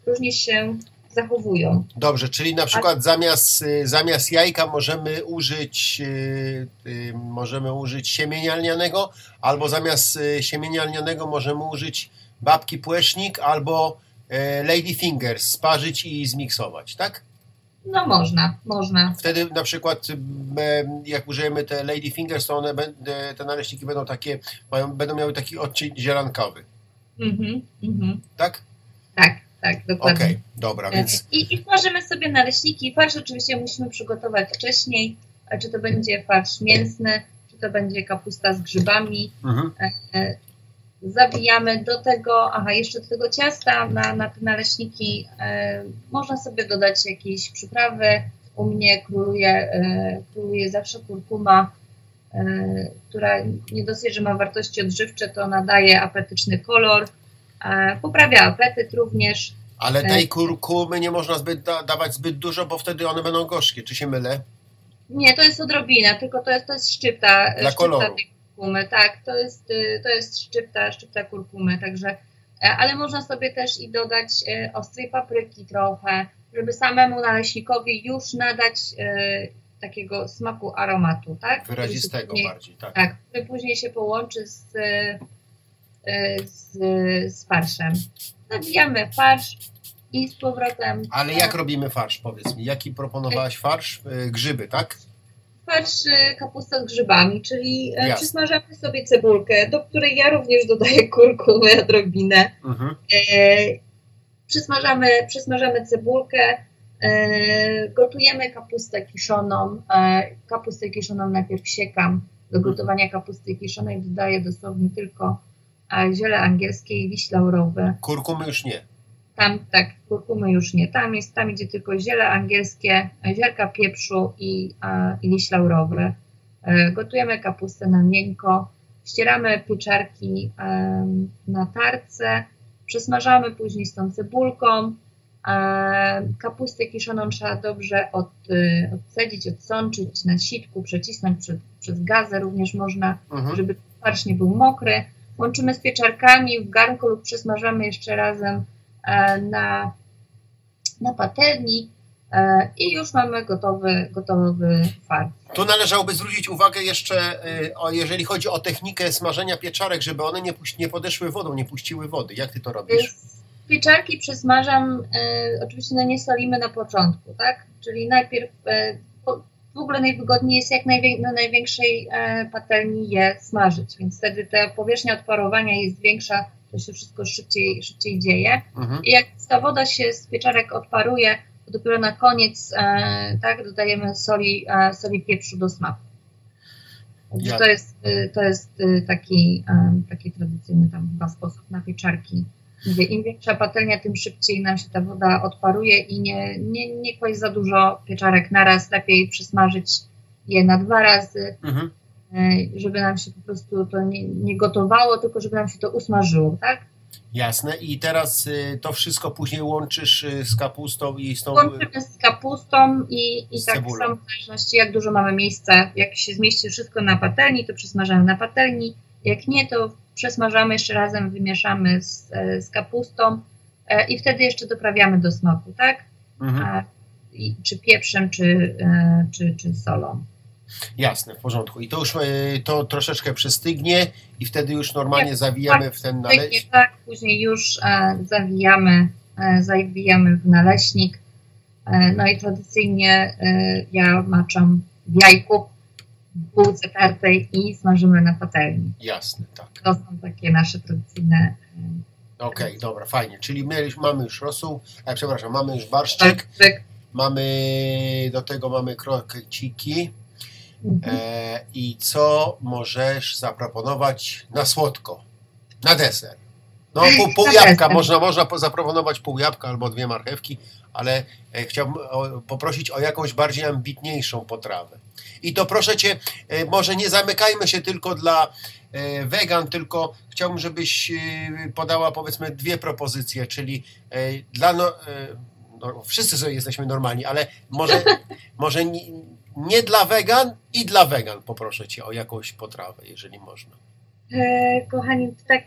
F: różnie się zachowują.
B: Dobrze, czyli na przykład zamiast, y, zamiast jajka możemy użyć y, y, możemy użyć siemienia lnianego, albo zamiast siemienia lnianego możemy użyć babki płesznik albo e, lady fingers, sparzyć i zmiksować, tak?
F: No można, można.
B: Wtedy na przykład jak użyjemy te lady fingers, to one te naleśniki będą takie, mają, będą miały taki odcień zielankowy,
F: Mhm, mhm.
B: tak?
F: Tak, tak,
B: Okej,
F: dokładnie.
B: dobra, więc
F: I, I smażymy sobie naleśniki. Farsz oczywiście musimy przygotować wcześniej, a czy to będzie farsz mięsny, czy to będzie kapusta z grzybami.
B: mhm.
F: E, Zawijamy do tego, aha, jeszcze do tego ciasta na, na te naleśniki e, można sobie dodać jakieś przyprawy. U mnie króluje, e, króluje zawsze kurkuma, e, która nie dosyć, że ma wartości odżywcze, to nadaje apetyczny kolor, e, poprawia apetyt również.
B: Ale
F: Tak.
B: tej kurkumy nie można zbyt da, dawać zbyt dużo, bo wtedy one będą gorzkie. Czy się mylę?
F: Nie, to jest odrobina, tylko to jest, to jest szczypta,
B: Dla
F: szczypta
B: koloru.
F: tej kurkumy. Tak, to jest, y, to jest szczypta, szczypta kurkumy, także, e, ale można sobie też i dodać e, ostrej papryki trochę, żeby samemu naleśnikowi już nadać e, takiego smaku aromatu, tak?
B: Wyrazistego
F: później-
B: bardziej, tak.
F: Tak, który później się połączy z, e, z, z farszem. Nawijamy farsz i z powrotem
B: Ale jak robimy farsz, powiedz mi? Jaki proponowałaś farsz? Y, Grzyby, tak?
F: farsz y, kapusta z grzybami, czyli e,
B: Jasne.
F: przysmażamy sobie cebulkę, do której ja również dodaję kurkumę odrobinę.
B: Mhm.
F: E, przysmażamy, przysmażamy cebulkę, e, gotujemy kapustę kiszoną. E, kapustę kiszoną najpierw siekam. Do gotowania kapusty kiszonej dodaję dosłownie tylko e, ziele angielskie i liść laurowy.
B: Kurkumy już nie.
F: Tam tak, kurkumy już nie. Tam jest, tam idzie tylko ziele angielskie, ziarka pieprzu i, a, i liść laurowy. E, Gotujemy kapustę na miękko. ścieramy pieczarki na tarce, przesmażamy później z tą cebulką. Em, Kapustę kiszoną trzeba dobrze od, y, odcedzić, odsączyć na sitku, przecisnąć przed, przez gazę również można,
B: Mhm.
F: żeby farsz nie był mokry. Łączymy z pieczarkami w garnku lub przesmażamy jeszcze razem e, na, na patelni e, i już mamy gotowy, gotowy farsz.
B: Tu należałoby zwrócić uwagę jeszcze, o, jeżeli chodzi o technikę smażenia pieczarek, żeby one nie, nie podeszły wodą, nie puściły wody. Jak ty to robisz?
F: Pieczarki przesmażam, e, oczywiście no nie solimy na początku, tak? Czyli najpierw, e, w ogóle najwygodniej jest jak najwię, na największej e, patelni je smażyć, więc wtedy ta powierzchnia odparowania jest większa, to się wszystko szybciej, szybciej dzieje.
B: Mhm.
F: I jak ta woda się z pieczarek odparuje, to dopiero na koniec e, tak, dodajemy soli, e, soli pieprzu do smaku.
B: Ja-
F: to jest, e, to jest e, taki, e, taki tradycyjny tam chyba sposób na pieczarki. Mówię, Im większa patelnia, tym szybciej nam się ta woda odparuje i nie, nie, nie kłaść za dużo pieczarek naraz. Lepiej przysmażyć je na dwa razy,
B: Mhm.
F: e, żeby nam się po prostu to nie, nie gotowało, tylko żeby nam się to usmażyło, tak?
B: Jasne. I teraz y, to wszystko później łączysz y, z kapustą i z tą...
F: Łączymy z kapustą i, i tak
B: cebulą.
F: samo w zależności jak dużo mamy miejsca. Jak się zmieści wszystko na patelni, to przesmażamy na patelni. Jak nie, to przesmażamy jeszcze razem, wymieszamy z, e, z kapustą e, i wtedy jeszcze doprawiamy do smaku, tak?
B: Mhm.
F: A, i, czy pieprzem, czy, e, czy, czy solą.
B: Jasne, w porządku. I to już to troszeczkę przystygnie i wtedy już normalnie zawijamy w ten
F: Tyknie,
B: naleś.
F: tak, później już zawijamy, zawijamy w naleśnik. No i tradycyjnie ja maczam w jajku, w bułce tartej i smażymy na patelni.
B: Jasne, tak.
F: To są takie nasze tradycyjne
B: Okej, dobra, fajnie. Czyli mieliśmy, mamy już rosół, a przepraszam, mamy już
F: e,
B: barszczyk,
F: tarczyk.
B: mamy do tego mamy krokeciki.
F: Mhm.
B: E, I co możesz zaproponować na słodko? Na deser. No, pół, pół jabłka, można, można po- zaproponować pół jabłka albo dwie marchewki, ale e, chciałbym o, poprosić o jakąś bardziej ambitniejszą potrawę. I to proszę Cię, e, może nie zamykajmy się tylko dla e, wegan, tylko chciałbym, żebyś e, podała powiedzmy dwie propozycje, czyli dla no, no, wszyscy sobie jesteśmy normalni, ale może, może nie, nie dla wegan i dla wegan poproszę Cię o jakąś potrawę, jeżeli można.
F: Kochani, tak,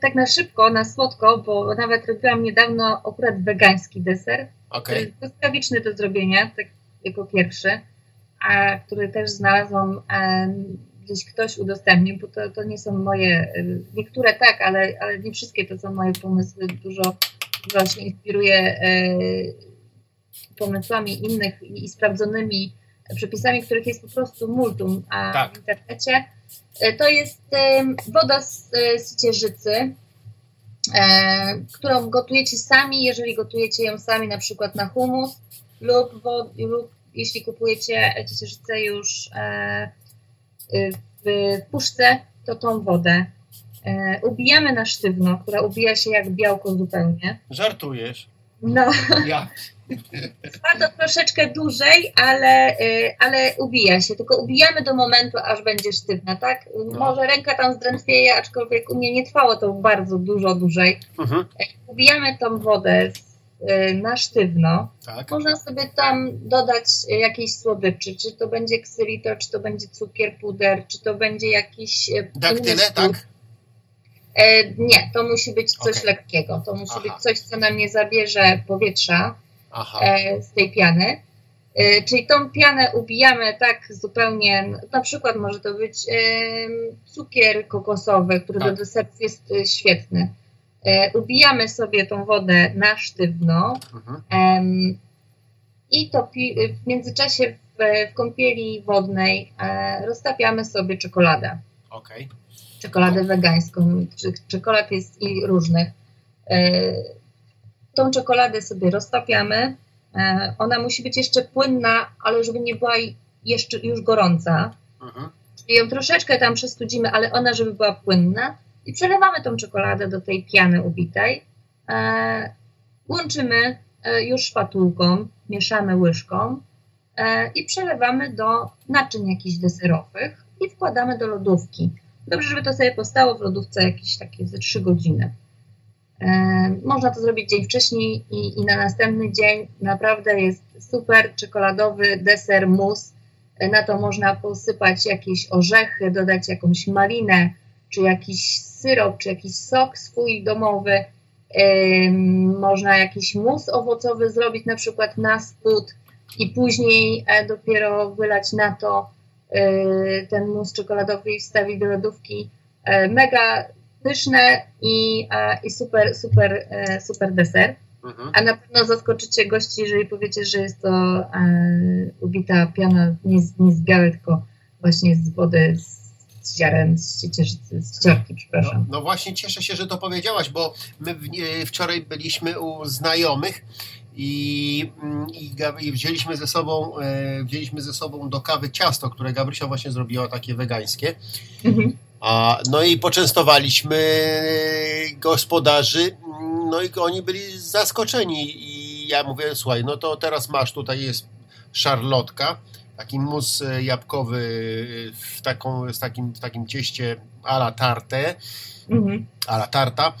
F: tak na szybko, na słodko, bo nawet robiłam niedawno akurat wegański deser,
B: Okej,
F: który jest błyskawiczny do zrobienia, tak jako pierwszy, który też znalazłam, gdzieś ktoś udostępnił, bo to, to nie są moje, e, niektóre tak, ale, ale nie wszystkie to są moje pomysły, dużo, się inspiruję e, pomysłami innych i, sprawdzonymi przepisami, których jest po prostu multum a
B: Tak.
F: w internecie. E, To jest em, woda z, e, e, którą gotujecie sami, jeżeli gotujecie ją sami na przykład na humus lub, lub jeśli kupujecie ciecierzycę już e, y, w puszce, to tą wodę e, ubijamy na sztywno, która ubija się jak białko zupełnie.
B: żartujesz.
F: No,
B: Ja.
F: trwa troszeczkę dłużej, ale, ale ubija się. Tylko ubijamy do momentu, aż będzie sztywna, tak? Może ręka tam zdrętwieje, aczkolwiek u mnie nie trwało to bardzo dużo dłużej.
B: Mhm.
F: Ubijamy tą wodę y, na sztywno.
B: Tak.
F: Można sobie tam dodać y, jakieś słodyczy, czy to będzie ksylitol, czy to będzie cukier, puder, czy to będzie jakiś y,
B: Daktyle, tak?
F: E, nie, to musi być coś
B: Okej.
F: lekkiego. To musi
B: Aha.
F: być coś, co nam nie zabierze powietrza e, z tej piany. E, czyli tą pianę ubijamy tak zupełnie, na przykład może to być cukier kokosowy, który
B: Tak.
F: do deserów jest e, świetny. E, ubijamy sobie tą wodę na sztywno
B: Mhm.
F: i to w międzyczasie w, w kąpieli wodnej e, roztapiamy sobie czekoladę
B: Okej.
F: czekoladę wegańską. Czekolad jest i różnych. E, Tą czekoladę sobie roztapiamy. Ona musi być jeszcze płynna, ale żeby nie była jeszcze już gorąca.
B: Mhm.
F: Czyli ją troszeczkę tam przestudzimy, ale ona, żeby była płynna. I przelewamy tą czekoladę do tej piany ubitej. E, Łączymy e, już szpatułką, mieszamy łyżką e, i przelewamy do naczyń jakichś deserowych i wkładamy do lodówki. Dobrze, żeby to sobie postało w lodówce jakieś takie ze 3 godziny. Można to zrobić dzień wcześniej i, i na następny dzień naprawdę jest super czekoladowy deser mus. Na to można posypać jakieś orzechy, dodać jakąś malinę, czy jakiś syrop, czy jakiś sok swój domowy. Można jakiś mus owocowy zrobić na przykład na spód i później e, dopiero wylać na to e, ten mus czekoladowy i wstawić do lodówki. E, Mega pyszne i, i super, super, super deser.
B: Mhm.
F: A na pewno zaskoczycie gości, jeżeli powiecie, że jest to ubita piana nie z, nie z białej, tylko właśnie z wody z, z ziaren, z z ciorki,
B: No,
F: przepraszam.
B: no właśnie cieszę się, że to powiedziałaś, bo my w, wczoraj byliśmy u znajomych i, mm, i, i wzięliśmy ze sobą e, wzięliśmy ze sobą do kawy ciasto, które Gabrysia właśnie zrobiła takie wegańskie.
F: Mhm.
B: A, no i poczęstowaliśmy gospodarzy, no i oni byli zaskoczeni i ja mówię, słuchaj, no to teraz masz, tutaj jest szarlotka, taki mus e, jabłkowy w, taką, z takim, w takim cieście a la tarte,
F: Mhm.
B: a la tarta,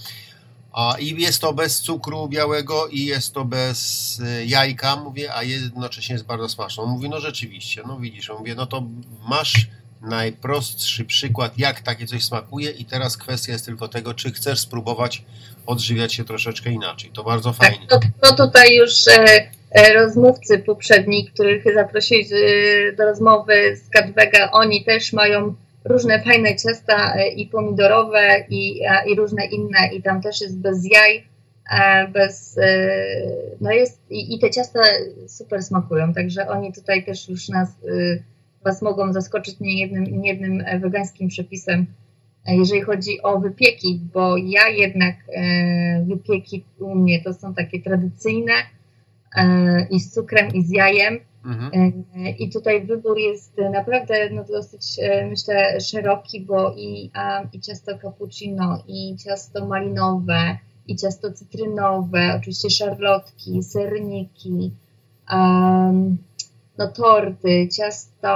B: a, i jest to bez cukru białego i jest to bez e, jajka, mówię, a jednocześnie jest bardzo smaczne. On mówi, no rzeczywiście, no widzisz, ja mówię, no to masz najprostszy przykład, jak takie coś smakuje i teraz kwestia jest tylko tego, czy chcesz spróbować odżywiać się troszeczkę inaczej. To bardzo
F: Tak,
B: fajnie.
F: to, to tutaj już e, e, rozmówcy poprzedni, których zaprosili e, do rozmowy z Katwega, oni też mają różne fajne ciasta e, i pomidorowe i, i różne inne i tam też jest bez jaj, e, bez, e, no jest i, i te ciasta super smakują, także oni tutaj też już nas, e, was mogą zaskoczyć nie jednym, e, wegańskim przepisem, e, jeżeli chodzi o wypieki, bo ja jednak e, wypieki u mnie to są takie tradycyjne e, i z cukrem i z jajem.
B: Mhm.
F: E, I tutaj wybór jest naprawdę no, dosyć, e, myślę, szeroki, bo i, a, i ciasto cappuccino, i ciasto malinowe, i ciasto cytrynowe, oczywiście szarlotki, serniki, em, no torty, ciasto,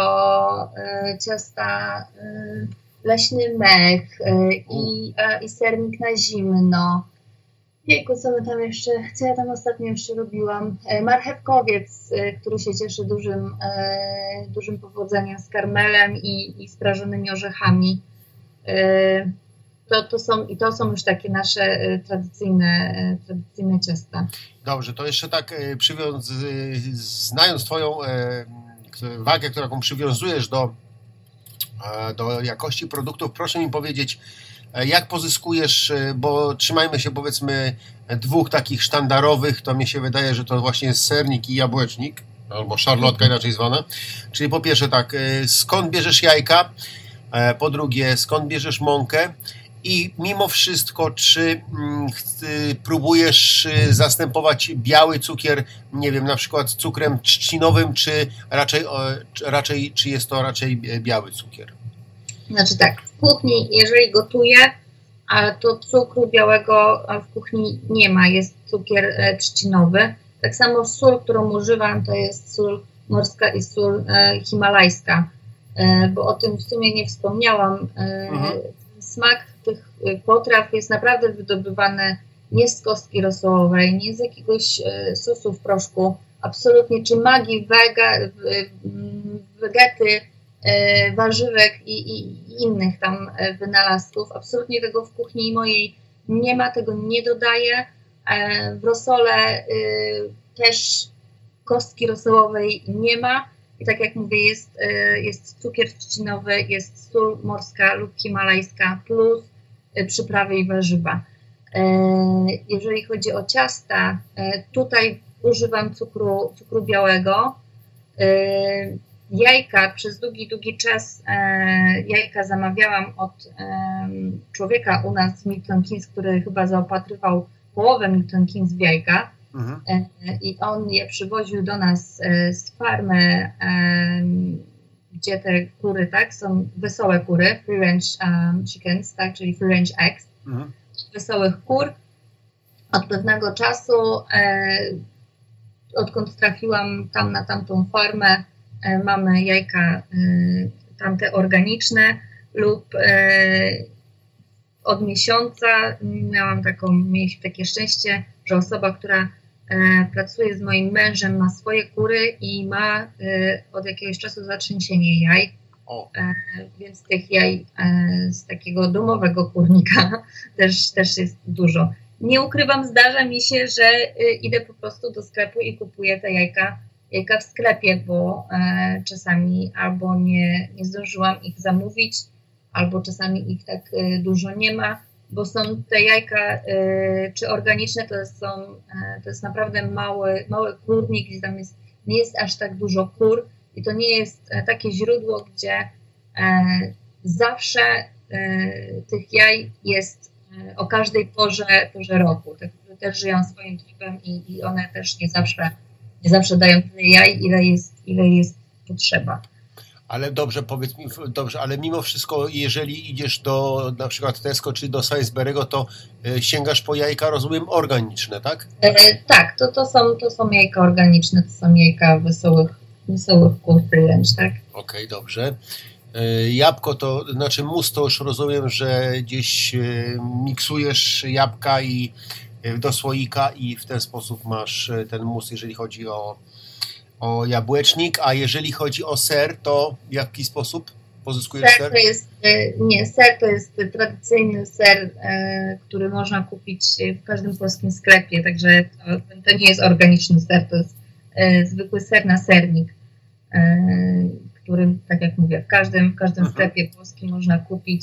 F: e, ciasta e, leśny mech e, i, e, i sernik na zimno. Jejku, co my tam jeszcze, co ja tam ostatnio jeszcze robiłam? E, Marchewkowiec, e, który się cieszy dużym, e, dużym powodzeniem z karmelem i, i sprażonymi orzechami. To, to są, I to są już takie nasze tradycyjne, tradycyjne ciasta.
B: Dobrze, to jeszcze tak przywiąz, znając Twoją wagę, którą przywiązujesz do, do jakości produktów, proszę mi powiedzieć, jak pozyskujesz, e, bo trzymajmy się powiedzmy dwóch takich sztandarowych, to mi się wydaje, że to właśnie jest sernik i jabłecznik, albo szarlotka inaczej zwana. Czyli po pierwsze tak, e, skąd bierzesz jajka, E, po drugie skąd bierzesz mąkę i mimo wszystko, czy mm, y, próbujesz y, zastępować biały cukier, nie wiem, na przykład cukrem trzcinowym, czy raczej, czy raczej czy jest to raczej e, biały cukier?
F: Znaczy tak, w kuchni, jeżeli gotuję, to cukru białego w kuchni nie ma, jest cukier e, trzcinowy. Tak samo sól, którą używam, to jest sól morska i sól e, himalajska, e, bo o tym w sumie nie wspomniałam.
B: Mhm.
F: Smak tych potraw jest naprawdę wydobywany nie z kostki rosołowej, nie z jakiegoś sosu w proszku, absolutnie, czy magii wega, wegety, warzywek i, i innych tam e, wynalazków. Absolutnie tego w kuchni mojej nie ma, tego nie dodaję. E, W rosole też kostki rosołowej nie ma. I tak jak mówię, jest, e, jest cukier trzcinowy, jest sól morska lub himalajska plus e, przyprawy i warzywa. E, Jeżeli chodzi o ciasta, e, tutaj używam cukru, cukru białego. E, Jajka przez długi, długi czas e, jajka zamawiałam od em, człowieka u nas, Milton Keynes, który chyba zaopatrywał połowę Milton Keynes w jajka
B: Mhm.
F: e, i on je przywoził do nas e, z farmy, em, gdzie te kury, tak, są wesołe kury, free range um, chickens, tak, czyli free range eggs,
B: Mhm.
F: wesołych kur. Od pewnego czasu, e, odkąd trafiłam tam na tamtą farmę, e, mamy jajka e, tamte organiczne. lub e, od miesiąca miałam taką, mieliśmy takie szczęście, że osoba, która e, pracuje z moim mężem, ma swoje kury i ma e, od jakiegoś czasu zatrzęsienie jaj, e, więc tych jaj e, z takiego domowego kurnika też, też jest dużo. Nie ukrywam, zdarza mi się, że e, idę po prostu do sklepu i kupuję te jajka, jajka w sklepie, bo e, czasami albo nie, nie zdążyłam ich zamówić, albo czasami ich tak e, dużo nie ma, bo są te jajka, e, czy organiczne, to są, to jest naprawdę mały, mały kurnik, gdzie tam jest, nie jest aż tak dużo kur i to nie jest takie źródło, gdzie zawsze tych jaj jest o każdej porze, porze roku. Te też żyją swoim trybem i, i one też nie zawsze, nie zawsze dają tyle jaj, ile jest, ile jest potrzeba.
B: ale dobrze, powiedz mi, dobrze, ale mimo wszystko, jeżeli idziesz do na przykład Tesco czy do Sainsbury'ego, to e, sięgasz po jajka, rozumiem, organiczne, tak?
F: E, tak, to, to, są, to są jajka organiczne, to są jajka wesołych, wesołych kur wręcz, tak?
B: Okej, dobrze. E, Jabłko to, znaczy mus to już rozumiem, że gdzieś e, miksujesz jabłka i do słoika i w ten sposób masz e, ten mus, jeżeli chodzi o, o jabłecznik, a jeżeli chodzi o ser, to w jaki sposób pozyskujesz
F: Ser
B: ser?
F: to jest, e, nie, ser to jest tradycyjny ser, który można kupić w każdym polskim sklepie, także to, to nie jest organiczny ser, to jest zwykły ser na sernik, e, który, tak jak mówię, w każdym, w każdym
B: Mhm.
F: sklepie polskim można kupić.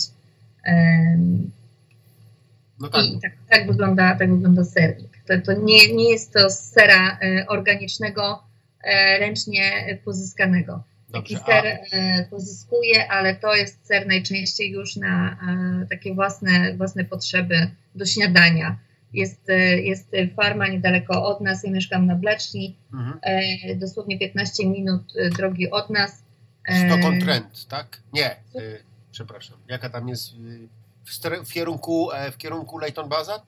B: No tak,
F: I tak, tak, wygląda, tak wygląda sernik. To, to nie, nie jest to z sera e, organicznego, e, ręcznie pozyskanego. Taki
B: dobrze.
F: ser
B: A,
F: e, pozyskuje, ale to jest ser najczęściej już na takie własne, własne potrzeby do śniadania. Jest, jest farma niedaleko od nas, ja mieszkam na Bleczni,
B: mhm.
F: dosłownie 15 minut drogi od nas. E,
B: Stockholm Trend, tak? Nie, przepraszam. Jaka tam jest e, w, kierunku, e, w kierunku Leighton Bazat?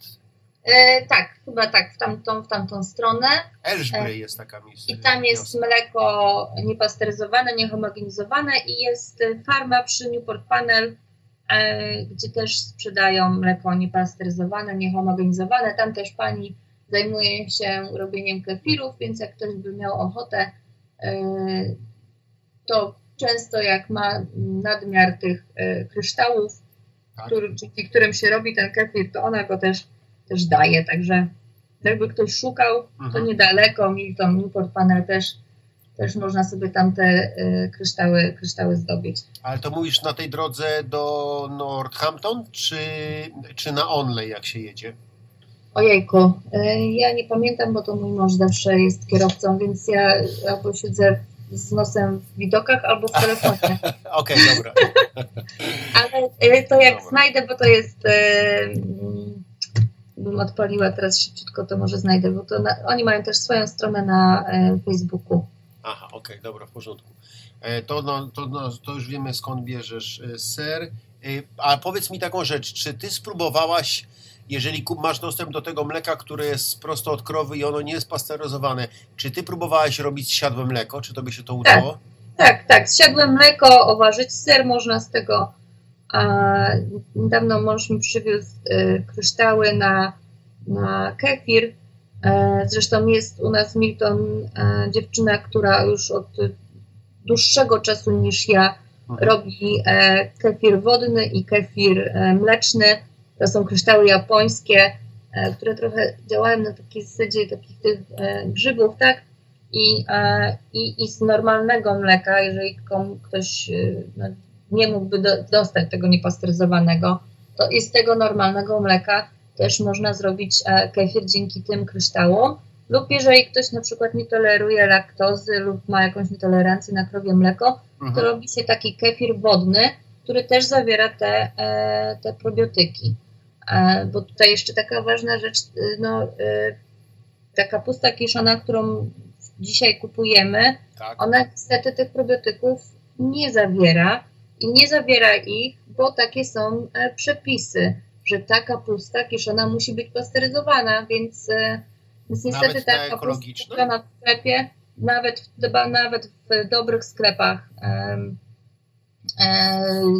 F: e, tak, chyba tak, w tamtą, w tamtą stronę.
B: Elżbry
F: E,
B: jest taka miejsce.
F: I tam jest mleko niepasteryzowane, niehomogenizowane i jest e, farma przy Newport Panel, e, gdzie też sprzedają mleko niepasteryzowane, niehomogenizowane. Tam też pani zajmuje się robieniem kefirów, więc jak ktoś by miał ochotę, e, to często jak ma nadmiar tych kryształów. Który, dzięki którym się robi ten kefir, to ona go też, też daje. Także jakby ktoś szukał, to
B: Mhm.
F: niedaleko Milton Newport Panel też, też można sobie tam te e, kryształy, kryształy zdobyć.
B: Ale to mówisz na tej drodze do Northampton, czy, czy na Onley, jak się jedzie?
F: Ojejku, e, ja nie pamiętam, bo to mój mąż zawsze jest kierowcą, więc ja albo siedzę z nosem w widokach, albo w telefonie.
B: Okej, dobra.
F: Ale e, to jak
B: Dobra.
F: znajdę, bo to jest. E, bym odpaliła teraz szybciutko, to może znajdę, bo to na, oni mają też swoją stronę na e, Facebooku.
B: Aha, okej, dobra, w porządku. To, no, to, no, to już wiemy skąd bierzesz ser. A powiedz mi taką rzecz, czy ty spróbowałaś, jeżeli masz dostęp do tego mleka, które jest prosto od krowy i ono nie jest pasteryzowane, czy ty próbowałaś robić siadłe mleko? Czy to by się to udało?
F: Tak, tak, zsiadłe mleko, oważyć ser, można z tego. A, niedawno mąż mi przywiózł e, kryształy na, na kefir. E, zresztą jest u nas Milton e, dziewczyna, która już od dłuższego czasu niż ja
B: Mhm.
F: robi kefir wodny i kefir mleczny. To są kryształy japońskie, e, które trochę działają na takiej zasadzie takich tych e, grzybów, tak? I, i, I z normalnego mleka, jeżeli komu, ktoś e, no, nie mógłby do, dostać tego niepasteryzowanego, to i z tego normalnego mleka też można zrobić kefir dzięki tym kryształom. Lub jeżeli ktoś na przykład nie toleruje laktozy lub ma jakąś nietolerancję na krowie mleko, to
B: Mhm.
F: robi się taki kefir wodny, który też zawiera te, te probiotyki. E, bo tutaj jeszcze taka ważna rzecz, e, no, e, ta kapusta kiszona, którą dzisiaj kupujemy,
B: Tak.
F: ona niestety tych probiotyków nie zawiera i nie zawiera ich, bo takie są przepisy, że ta kapusta kiszona musi być pasteryzowana, więc, więc niestety
B: Nawet ta
F: ta kapusta kupiona w sklepie, nawet, nawet w dobrych sklepach e,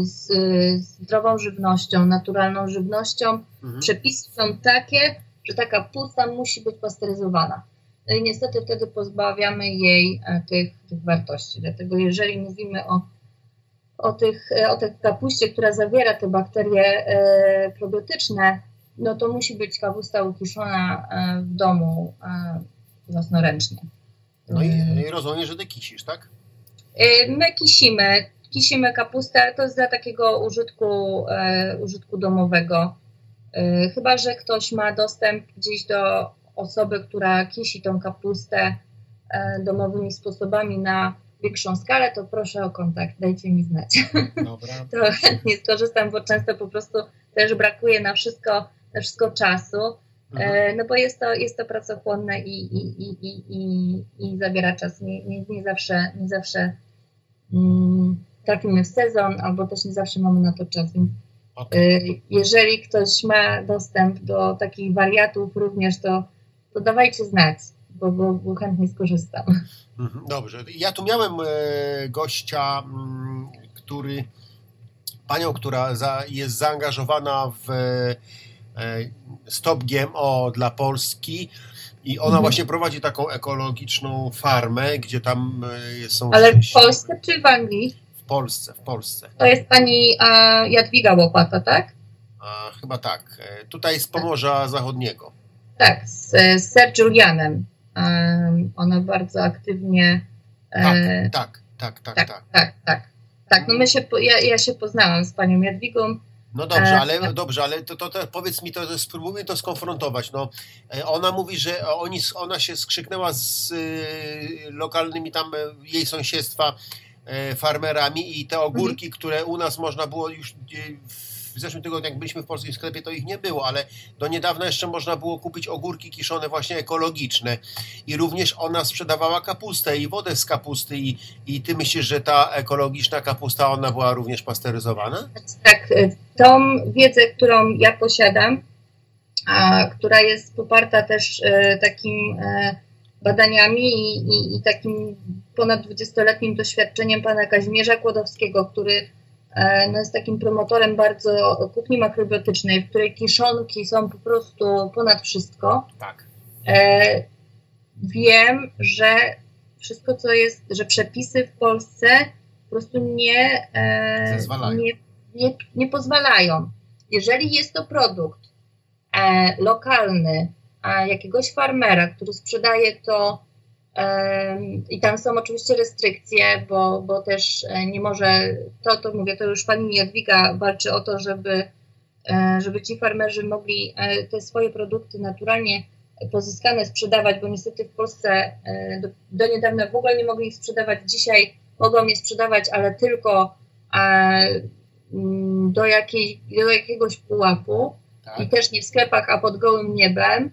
F: z zdrową żywnością, naturalną żywnością.
B: Mhm.
F: Przepisy są takie, że ta kapusta musi być pasteryzowana. No i niestety wtedy pozbawiamy jej e, tych, tych wartości. Dlatego jeżeli mówimy o, o, tych, e, o tej kapuście, która zawiera te bakterie e, probiotyczne, no to musi być kapusta ukiszona e, w domu e, własnoręcznie.
B: No i,
F: Mm.
B: i rozumiem, że ty kisisz, tak?
F: E, My kisimy, kisimy kapustę, ale to jest dla takiego użytku, e, użytku domowego. E, chyba, że ktoś ma dostęp gdzieś do osoby, która kisi tą kapustę e, domowymi sposobami na większą skalę, to proszę o kontakt, dajcie mi znać.
B: Dobra.
F: To chętnie skorzystam, bo często po prostu też brakuje na wszystko, na wszystko czasu.
B: Mhm.
F: No bo jest to, jest to pracochłonne i, i, i, i, i, i zabiera czas. Nie, nie, nie zawsze, nie zawsze mm, trafimy w sezon, albo też nie zawsze mamy na to czas. E, jeżeli ktoś ma dostęp do takich wariatów również, to, to dawajcie znać, bo, bo, bo chętnie skorzystam.
B: Mhm, Dobrze. Ja tu miałem e, gościa, mm, który, panią, która za, jest zaangażowana w e, Stop GMO dla Polski i ona
F: Mhm.
B: właśnie prowadzi taką ekologiczną farmę, gdzie tam e, są...
F: Ale w Polsce czy w Anglii?
B: W Polsce, w Polsce.
F: To jest pani e, Jadwiga Łopata, tak?
B: A, chyba tak. E, Tutaj z Pomorza Zachodniego.
F: Tak, z, z Sir Julianem. Em, ona bardzo aktywnie. e,
B: Tak, tak, tak, tak,
F: tak,
B: tak.
F: tak, tak. Tak, no my się, ja, ja się poznałam z panią Jadwigą.
B: No dobrze,
F: E,
B: ale dobrze, ale to, to, to powiedz mi, to, to spróbujmy to skonfrontować. No, e, ona mówi, że oni, ona się skrzyknęła z y, lokalnymi tam e, jej sąsiedztwa e, farmerami i te ogórki, które u nas można było już e, w zeszłym tygodniu, jak byliśmy w polskim sklepie, to ich nie było, ale do niedawna jeszcze można było kupić ogórki kiszone właśnie ekologiczne i również ona sprzedawała kapustę i wodę z kapusty i, i ty myślisz, że ta ekologiczna kapusta, ona była również pasteryzowana?
F: Tak, e, tą wiedzę, którą ja posiadam, a, która jest poparta też e, takim e, badaniami i, i, i takim ponad 20-letnim doświadczeniem pana Kazimierza Kłodowskiego, który e, no, jest takim promotorem bardzo kuchni makrobiotycznej, w której kiszonki są po prostu ponad wszystko.
B: Tak.
F: E, wiem, że wszystko, co jest, że przepisy w Polsce po prostu nie, e, nie, nie, nie pozwalają. Jeżeli jest to produkt e, lokalny, a jakiegoś farmera, który sprzedaje to i tam są oczywiście restrykcje, bo, bo też e, nie może, to, to mówię, to już pani Jadwiga walczy o to, żeby, e, żeby ci farmerzy mogli e, te swoje produkty naturalnie pozyskane sprzedawać, bo niestety w Polsce do, do niedawna w ogóle nie mogli ich sprzedawać. Dzisiaj mogą je sprzedawać, ale tylko mm, do, jakiej, do jakiegoś pułapu
B: tak.
F: i też nie w sklepach, a pod gołym niebem.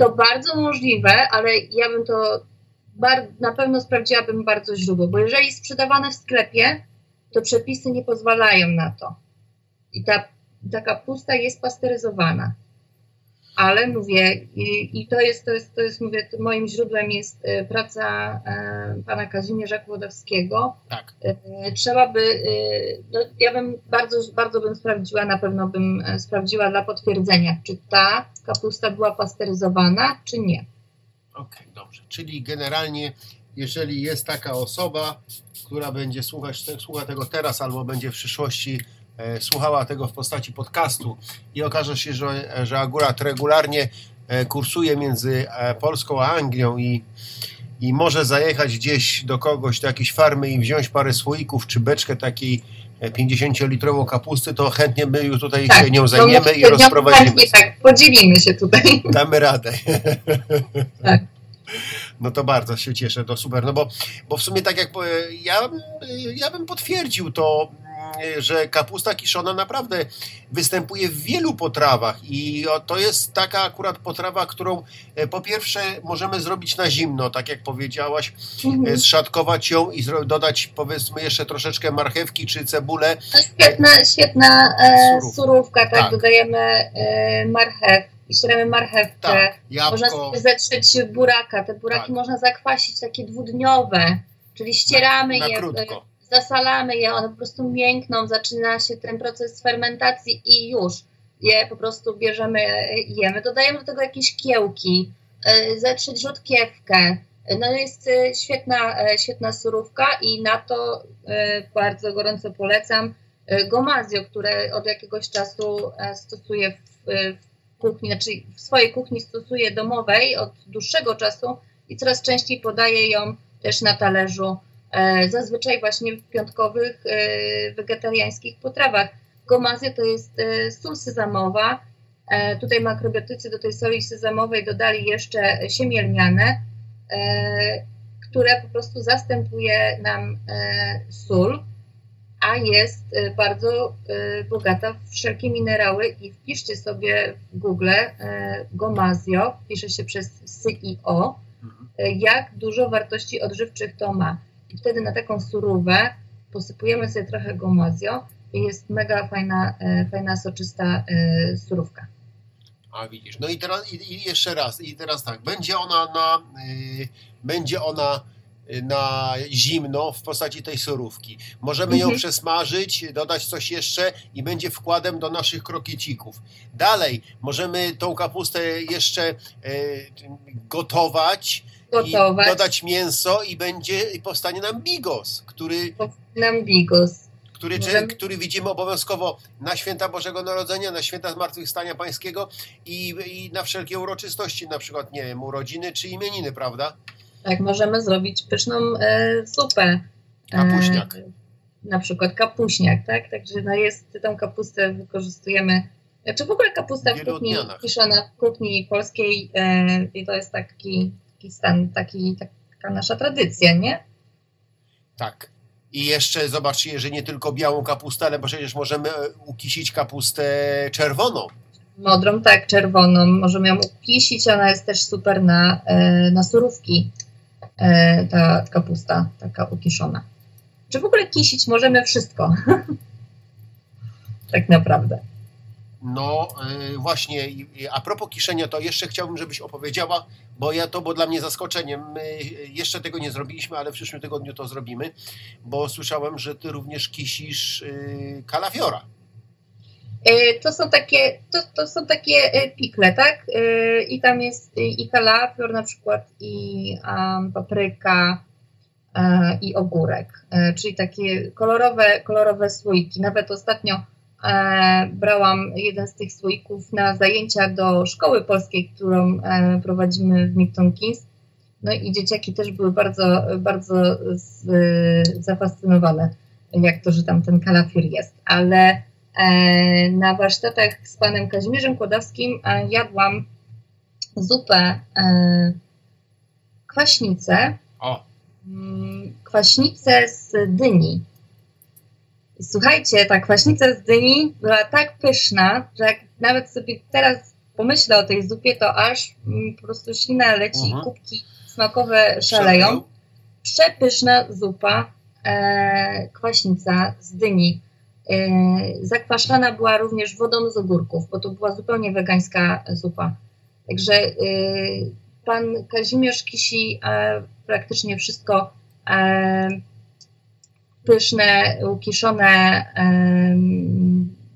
F: To bardzo możliwe, ale ja bym to bar- na pewno sprawdziłabym bardzo źródło, bo jeżeli sprzedawane w sklepie, to przepisy nie pozwalają na to. I ta, ta kapusta jest pasteryzowana. Ale mówię, i, i to jest, to jest, to jest, mówię, to moim źródłem jest e, praca e, pana Kazimierza Kłodowskiego,
B: Tak.
F: E, Trzeba by, e, no ja bym bardzo, bardzo bym sprawdziła, na pewno bym e, sprawdziła dla potwierdzenia, czy ta kapusta była pasteryzowana, czy nie.
B: Okej, dobrze. Czyli generalnie, jeżeli jest taka osoba, która będzie słuchać, słucha tego teraz albo będzie w przyszłości słuchała tego w postaci podcastu i okaże się, że, że akurat regularnie e, kursuje między e, Polską a Anglią i, i może zajechać gdzieś do kogoś, do jakiejś farmy i wziąć parę słoików czy beczkę takiej e, 50-litrową kapusty, to chętnie my już tutaj się nią zajmiemy i rozprowadzimy.
F: chętnie Tak, podzielimy się tutaj.
B: Damy radę.
F: Tak.
B: No to bardzo się cieszę, to super. No bo, bo w sumie tak jak ja, bym- ja bym potwierdził to, że kapusta kiszona naprawdę występuje w wielu potrawach i to jest taka akurat potrawa, którą e, po pierwsze możemy zrobić na zimno, tak jak powiedziałaś, e,
F: Mhm.
B: zszatkować ją i dodać powiedzmy jeszcze troszeczkę marchewki czy cebulę.
F: To jest świetna, świetna e,
B: Surówka.
F: tak?
B: Tak.
F: Dodajemy e, marchew, ścieramy marchewkę.
B: Tak,
F: Można sobie zetrzeć buraka. Te buraki
B: Tak.
F: można zakwasić, takie dwudniowe, czyli ścieramy
B: na
F: je,
B: krótko.
F: Zasalamy je, one po prostu miękną, zaczyna się ten proces fermentacji i już je po prostu bierzemy jemy. Dodajemy do tego jakieś kiełki, y, zetrzeć rzodkiewkę. No jest y, świetna, y, świetna surówka i na to bardzo gorąco polecam gomazio, które od jakiegoś czasu stosuję w, w kuchni, znaczy w swojej kuchni stosuję domowej od dłuższego czasu i coraz częściej podaję ją też na talerzu, zazwyczaj właśnie w piątkowych wegetariańskich potrawach. Gomazja to jest e, sól sezamowa. E, tutaj makrobiotycy do tej soli sezamowej dodali jeszcze siemielniane, e, które po prostu zastępuje nam sól, a jest bardzo bogata w wszelkie minerały i wpiszcie sobie w Google gomazio, pisze się przez SIO, jak dużo wartości odżywczych to ma. I wtedy na taką surówę posypujemy sobie trochę gomazio i jest mega fajna, e, fajna soczysta e, surówka.
B: A widzisz, no i teraz i, jeszcze raz, i teraz tak, będzie ona na, y, będzie ona na zimno w postaci tej surówki. Możemy ją mhm. przesmażyć, dodać coś jeszcze i będzie wkładem do naszych krokiecików. Dalej, możemy tą kapustę jeszcze gotować, gotować. dodać mięso i będzie i powstanie nam bigos, który
F: nam bigos
B: który, Możemy... który widzimy obowiązkowo na święta Bożego Narodzenia, na święta Zmartwychwstania Pańskiego i, i na wszelkie uroczystości, na przykład, nie wiem, urodziny czy imieniny, prawda?
F: Tak, możemy zrobić pyszną e, zupę.
B: Kapuśniak. E,
F: na przykład kapuśniak, tak? Także no jest, tę kapustę wykorzystujemy znaczy w ogóle kapusta w kuchni kiszona w kuchni polskiej e, i to jest taki, taki stan, taki, taka nasza tradycja, nie?
B: Tak. I jeszcze zobaczcie, że nie tylko białą kapustę, ale przecież możemy e, ukisić kapustę czerwoną.
F: Modrą, tak, czerwoną. Możemy ją ukisić, ona jest też super na, e, na surówki, e, ta kapusta taka ukiszona. Czy w ogóle kisić możemy wszystko? tak naprawdę.
B: No yy, właśnie, a propos kiszenia, to jeszcze chciałbym, żebyś opowiedziała, bo ja to było dla mnie zaskoczeniem. My jeszcze tego nie zrobiliśmy, ale w przyszłym tygodniu to zrobimy, bo słyszałem, że ty również kisisz yy, kalafiora.
F: Yy, to są takie, to, to są takie pikle, tak? I tam jest i kalafior na przykład, i papryka, i ogórek, czyli takie kolorowe, kolorowe słoiki. Nawet ostatnio E, brałam jeden z tych słoików na zajęcia do szkoły polskiej, którą e, prowadzimy w Milton Keynes. No i dzieciaki też były bardzo, bardzo z, zafascynowane, jak to, że tam ten kalafir jest. Ale e, na warsztatach z panem Kazimierzem Kłodowskim jadłam zupę kwaśnicę. O. Mm, kwaśnicę z dyni. Słuchajcie, ta kwaśnica z dyni była tak pyszna, że jak nawet sobie teraz pomyślę o tej zupie, to aż mm, po prostu ślina leci i kubki smakowe szaleją. Przepyszna zupa, e, kwaśnica z dyni. E, zakwaszana była również wodą z ogórków, bo to była zupełnie wegańska zupa. Także e, pan Kazimierz Kisi praktycznie wszystko e, pyszne, ukiszone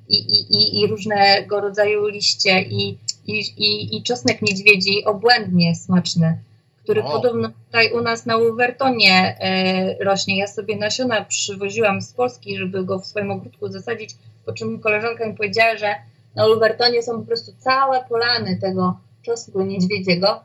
F: i, i, i różnego rodzaju liście i, i, i, czosnek niedźwiedzi obłędnie smaczny, który o. podobno tutaj u nas na Uwertonie e, rośnie. Ja sobie nasiona przywoziłam z Polski, żeby go w swoim ogródku zasadzić, po czym koleżanka mi powiedziała, że na Uwertonie są po prostu całe polany tego czosnku niedźwiedziego.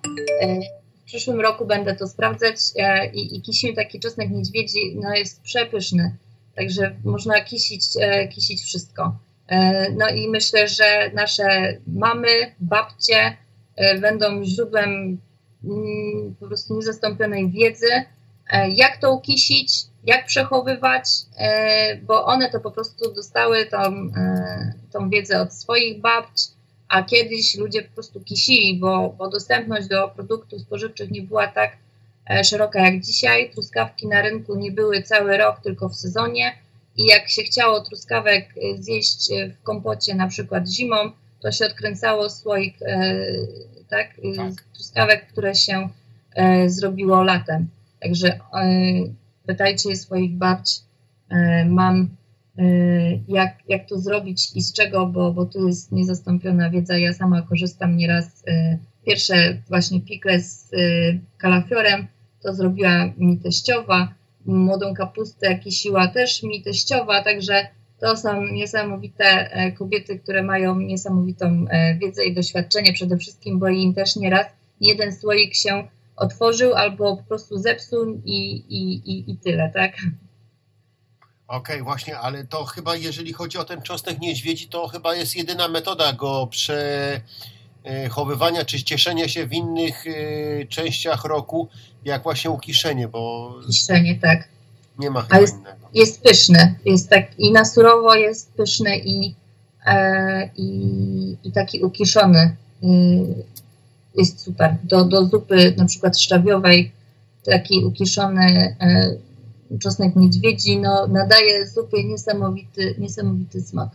F: Przyszłym roku będę to sprawdzać e, i, i kisimy taki czosnek niedźwiedzi, no jest przepyszny. Także można kisić, e, kisić wszystko. E, no i myślę, że nasze mamy, babcie będą źródłem mm, po prostu niezastąpionej wiedzy, jak to ukisić, jak przechowywać, bo one to po prostu dostały tą, tą wiedzę od swoich babci, a kiedyś ludzie po prostu kisili, bo, bo dostępność do produktów spożywczych nie była tak e, szeroka jak dzisiaj. Truskawki na rynku nie były cały rok, tylko w sezonie i jak się chciało truskawek e, zjeść e, w kompocie na przykład zimą, to się odkręcało słoik tak, tak. truskawek, które się zrobiło latem. Także pytajcie swoich babci, mam jak, jak to zrobić i z czego, bo, bo tu jest niezastąpiona wiedza. Ja sama korzystam nieraz. e, Pierwsze właśnie pikle z e, kalafiorem to zrobiła mi teściowa. Młodą kapustę kisiła też mi teściowa, także to są niesamowite e, kobiety, które mają niesamowitą e, wiedzę i doświadczenie przede wszystkim, bo im też nieraz jeden słoik się otworzył albo po prostu zepsuł i, i, i, i tyle, tak?
B: Okej, właśnie, ale to chyba jeżeli chodzi o ten cząstek niedźwiedzi, to chyba jest jedyna metoda go przechowywania czy cieszenia się w innych e, częściach roku, jak właśnie ukiszenie, bo
F: Kiszenie, tak.
B: nie ma
F: A
B: chyba
F: jest-
B: innego.
F: Jest pyszny, jest tak i na surowo jest pyszny i, e, i, i taki ukiszony jest super. Do, do zupy na przykład szczawiowej taki ukiszony e, czosnek niedźwiedzi no, nadaje zupie niesamowity, niesamowity smak.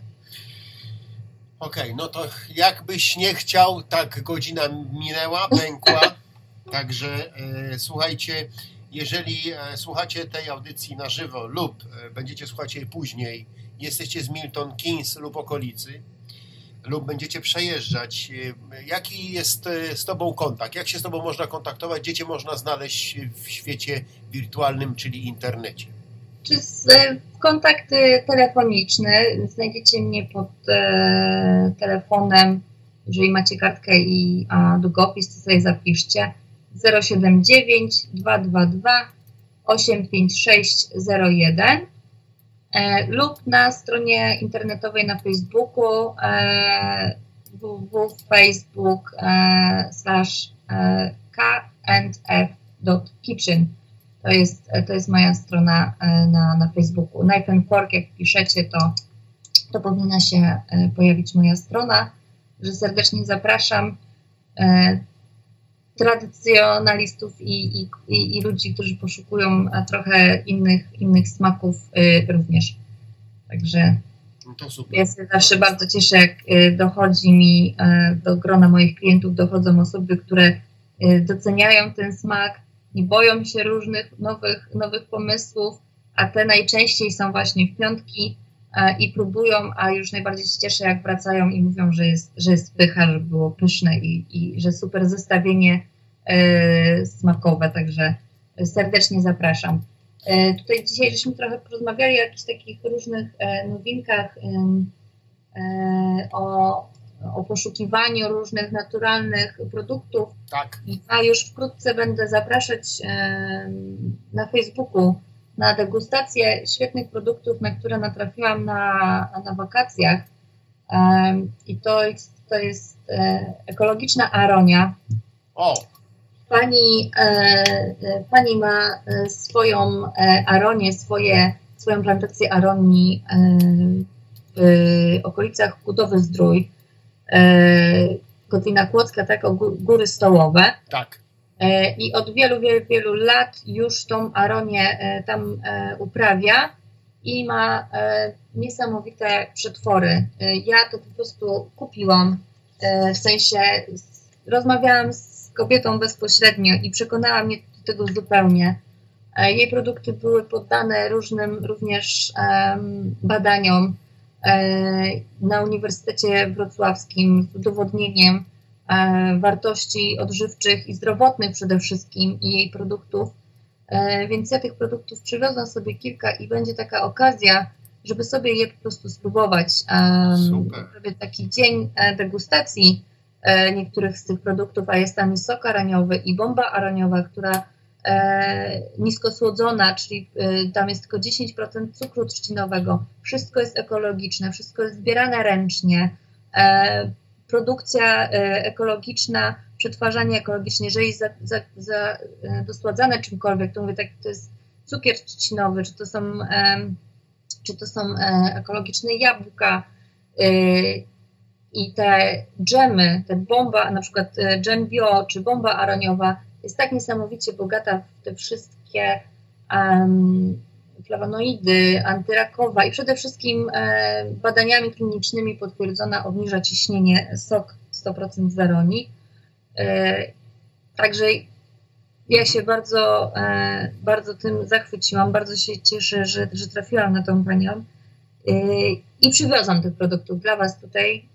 B: Okej, no to jakbyś nie chciał, tak godzina minęła, pękła. Także e, słuchajcie, jeżeli e, słuchacie tej audycji na żywo lub e, będziecie słuchać jej później, jesteście z Milton Keynes lub okolicy, lub będziecie przejeżdżać, e, jaki jest e, z Tobą kontakt? Jak się z Tobą można kontaktować? Gdzie Cię można znaleźć w świecie wirtualnym, czyli internecie?
F: Czy e, kontakty telefoniczne znajdziecie mnie pod e, telefonem, jeżeli macie kartkę i a, długopis, to sobie zapiszcie 079 222 85601 e, lub na stronie internetowej na Facebooku e, www.facebook e, slash e, k&f.kitchen to jest, to jest moja strona e, na, na Facebooku. Knife Fork, jak piszecie, to, to powinna się e, pojawić moja strona, że serdecznie zapraszam. E, tradycjonalistów i, i, i, i ludzi, którzy poszukują e, trochę innych, innych smaków e, również. Także
B: No
F: ja się zawsze bardzo cieszę, jak e, dochodzi mi do grona moich klientów, dochodzą osoby, które doceniają ten smak, nie boją się różnych nowych, nowych pomysłów, a te najczęściej są właśnie w piątki i próbują, a już najbardziej się cieszę, jak wracają i mówią, że jest, że jest pycha, że było pyszne i, i że super zestawienie e, smakowe, także serdecznie zapraszam. E, Tutaj dzisiaj żeśmy trochę porozmawiali o jakichś takich różnych e, nowinkach, e, o, o poszukiwaniu różnych naturalnych produktów.
B: Tak,
F: A już wkrótce będę zapraszać na Facebooku na degustację świetnych produktów, na które natrafiłam na, na wakacjach. I to jest, to jest e, ekologiczna aronia.
B: o,
F: Pani, e, e, pani ma swoją aronię, swoje, swoją plantację aronii w okolicach Kudowy Zdrój, Kotlina Kłodzka, tak, góry stołowe.
B: tak.
F: E, I od wielu, wielu, wielu lat już tą aronię e, tam e, uprawia i ma niesamowite przetwory. Ja to po prostu kupiłam, w sensie rozmawiałam z kobietą bezpośrednio i przekonała mnie do tego zupełnie. Jej produkty były poddane różnym również badaniom na Uniwersytecie Wrocławskim z udowodnieniem wartości odżywczych i zdrowotnych przede wszystkim i jej produktów. E, Więc ja tych produktów przywiozłam sobie kilka i będzie taka okazja, żeby sobie je po prostu spróbować. Em,
B: Super.
F: Robię taki dzień e, degustacji e, niektórych z tych produktów, a jest tam i sok araniowy i bomba araniowa, która e, niskosłodzona, czyli e, tam jest tylko 10% cukru trzcinowego. Wszystko jest ekologiczne, wszystko jest zbierane ręcznie. E, produkcja e, ekologiczna, przetwarzanie ekologiczne, jeżeli za, za, za, e, dosładzane czymkolwiek, to mówię tak, to jest cukier trzcinowy, czy to są, em, czy to są e, ekologiczne jabłka e, i te dżemy, te bomba, na przykład e, dżem bio, czy bomba araniowa jest tak niesamowicie bogata w te wszystkie flavonoidy, antyrakowa i przede wszystkim e, badaniami klinicznymi potwierdzona obniża ciśnienie sok 100% z aronii. E, także ja się bardzo, e, bardzo tym zachwyciłam, bardzo się cieszę, że, że trafiłam na tą panią i przywiozłam tych produktów dla Was tutaj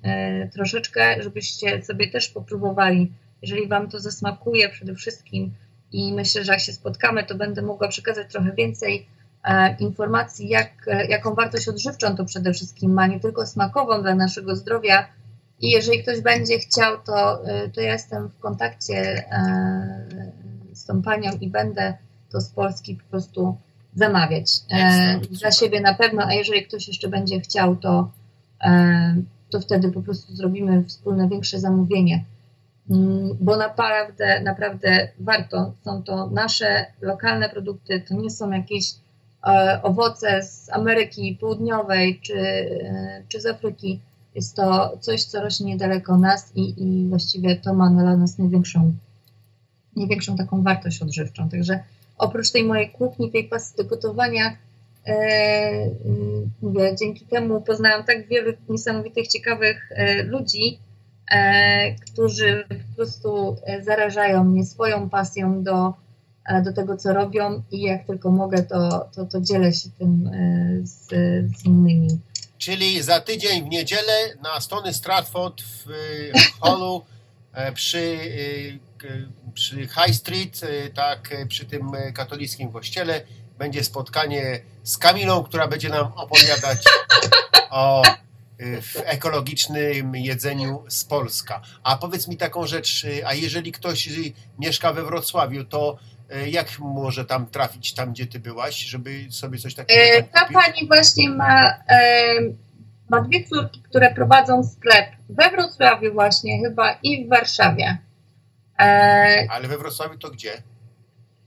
F: troszeczkę, żebyście sobie też popróbowali. Jeżeli Wam to zasmakuje przede wszystkim i myślę, że jak się spotkamy, to będę mogła przekazać trochę więcej informacji, jak, e, jaką wartość odżywczą to przede wszystkim ma, nie tylko smakową dla naszego zdrowia. I jeżeli ktoś będzie chciał, to, e, to ja jestem w kontakcie e, z tą panią i będę to z Polski po prostu zamawiać. E, dla siebie na pewno, a jeżeli ktoś jeszcze będzie chciał, to, e, to wtedy po prostu zrobimy wspólne większe zamówienie. Mm, Bo naprawdę, naprawdę warto. Są to nasze lokalne produkty, to nie są jakieś e, owoce z Ameryki Południowej czy, e, czy z Afryki. Jest to coś, co rośnie niedaleko nas i, i właściwie to ma dla nas największą, największą taką wartość odżywczą. Także oprócz tej mojej kuchni, tej pasji do gotowania, e, mówię, dzięki temu poznałam tak wielu niesamowitych, ciekawych e, ludzi, e, którzy po prostu e, zarażają mnie swoją pasją do, e, do tego, co robią i jak tylko mogę, to, to, to dzielę się tym e, z, z innymi.
B: Czyli za tydzień w niedzielę na Stony Stratford w y, hallu e, przy, przy High Street, tak przy tym katolickim kościele będzie spotkanie z Kamilą, która będzie nam opowiadać o w ekologicznym jedzeniu z Polska. A powiedz mi taką rzecz, a jeżeli ktoś mieszka we Wrocławiu, to jak może tam trafić, tam gdzie ty byłaś, żeby sobie coś takiego
F: E, Ta
B: kupić?
F: pani właśnie ma, e, ma dwie córki, które prowadzą sklep we Wrocławiu właśnie chyba i w Warszawie. E,
B: Ale we Wrocławiu to gdzie?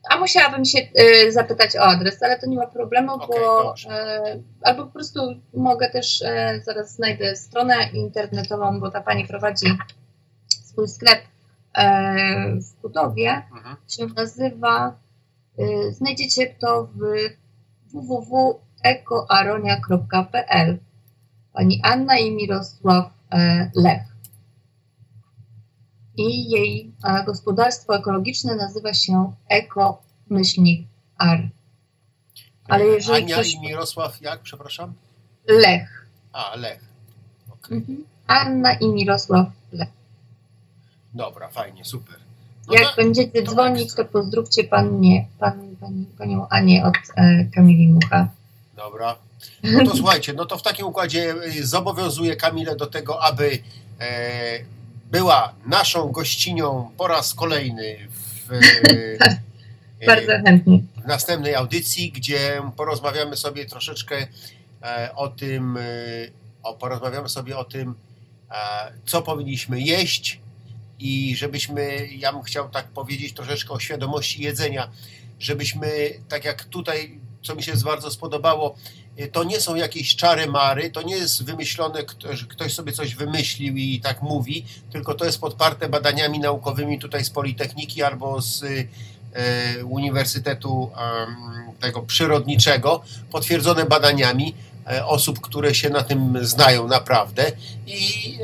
F: A musiałabym się e, zapytać o adres, ale to nie ma problemu,
B: Okej,
F: bo e, albo po prostu mogę też, e, zaraz znajdę stronę internetową, bo ta pani prowadzi swój sklep e, w Kudowie,
B: Mhm.
F: się nazywa, e, znajdziecie to w www.ekoaronia.pl Pani Anna i Mirosław e, Lech. I jej e, gospodarstwo ekologiczne nazywa się Eko-Ar. Ale jeżeli
B: Ania
F: ktoś...
B: i Mirosław, jak, przepraszam?
F: Lech.
B: A, Lech. Okej,
F: Mhm. Anna i Mirosław Lech.
B: Dobra, fajnie, super. No
F: Jak
B: to-
F: będziecie
B: to
F: dzwonić,
B: ekstra.
F: to pozdrówcie pannie, pan, pani, panią Anię od e, Kamili Mucha.
B: Dobra. No to słuchajcie, no to w takim układzie y, zobowiązuję Kamilę do tego, aby e, była naszą gościnią po raz kolejny w, e,
F: Bardzo chętnie.
B: w następnej audycji, gdzie porozmawiamy sobie troszeczkę e, o tym, e, o, porozmawiamy sobie o tym, e, co powinniśmy jeść i żebyśmy, ja bym chciał tak powiedzieć troszeczkę o świadomości jedzenia, żebyśmy, tak jak tutaj, co mi się bardzo spodobało, e, to nie są jakieś czary mary, to nie jest wymyślone, kto- że ktoś sobie coś wymyślił i tak mówi, tylko to jest podparte badaniami naukowymi tutaj z Politechniki albo z e, Uniwersytetu em, tego przyrodniczego, potwierdzone badaniami e, osób, które się na tym znają naprawdę. I,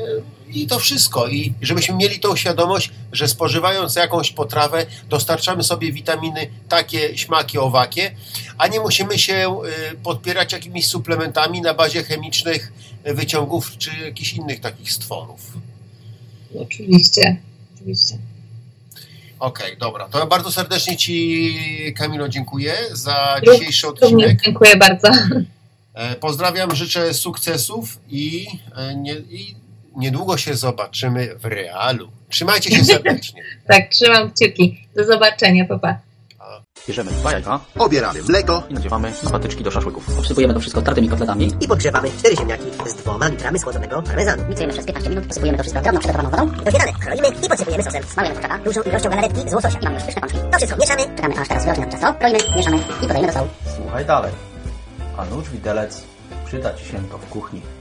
B: i to wszystko. I żebyśmy mieli tą świadomość, że spożywając jakąś potrawę dostarczamy sobie witaminy takie, śmakie, owakie, a nie musimy się e, podpierać jakimiś suplementami na bazie chemicznych e, wyciągów czy jakichś innych takich stworów.
F: Oczywiście. Oczywiście.
B: Okej, dobra. To bardzo serdecznie Ci, Kamilo, dziękuję za dzisiejszy odcinek.
F: dziękuję bardzo.
B: E, Pozdrawiam, życzę sukcesów i, e, nie, i niedługo się zobaczymy w realu. Trzymajcie się serdecznie.
F: Tak, trzymam kciuki. Do zobaczenia, papa.
A: Bierzemy dwa jajka
C: Obieramy mleko
A: i nadziewamy na patyczki do szaszłyków.
E: Obsypujemy to wszystko tartymi kotletami.
D: I podgrzewamy cztery ziemniaki z dwoma litrami schłodzonego parmezanu.
E: Miksujemy przez 15 minut, posypujemy to wszystko drobną przygotowaną wodą.
D: Do śmietany kroimy i podsypujemy sosem.
E: Smalujemy kurczaka.
D: Dużą ilością galaretki z łososia.
E: I mamy już pyszne pączki.
D: To wszystko mieszamy.
E: Czekamy aż teraz wyrośnie nam ciasto. Kroimy, mieszamy i podajemy do sołu.
A: Słuchaj dalej. A nóż widelec przyda Ci się to w kuchni.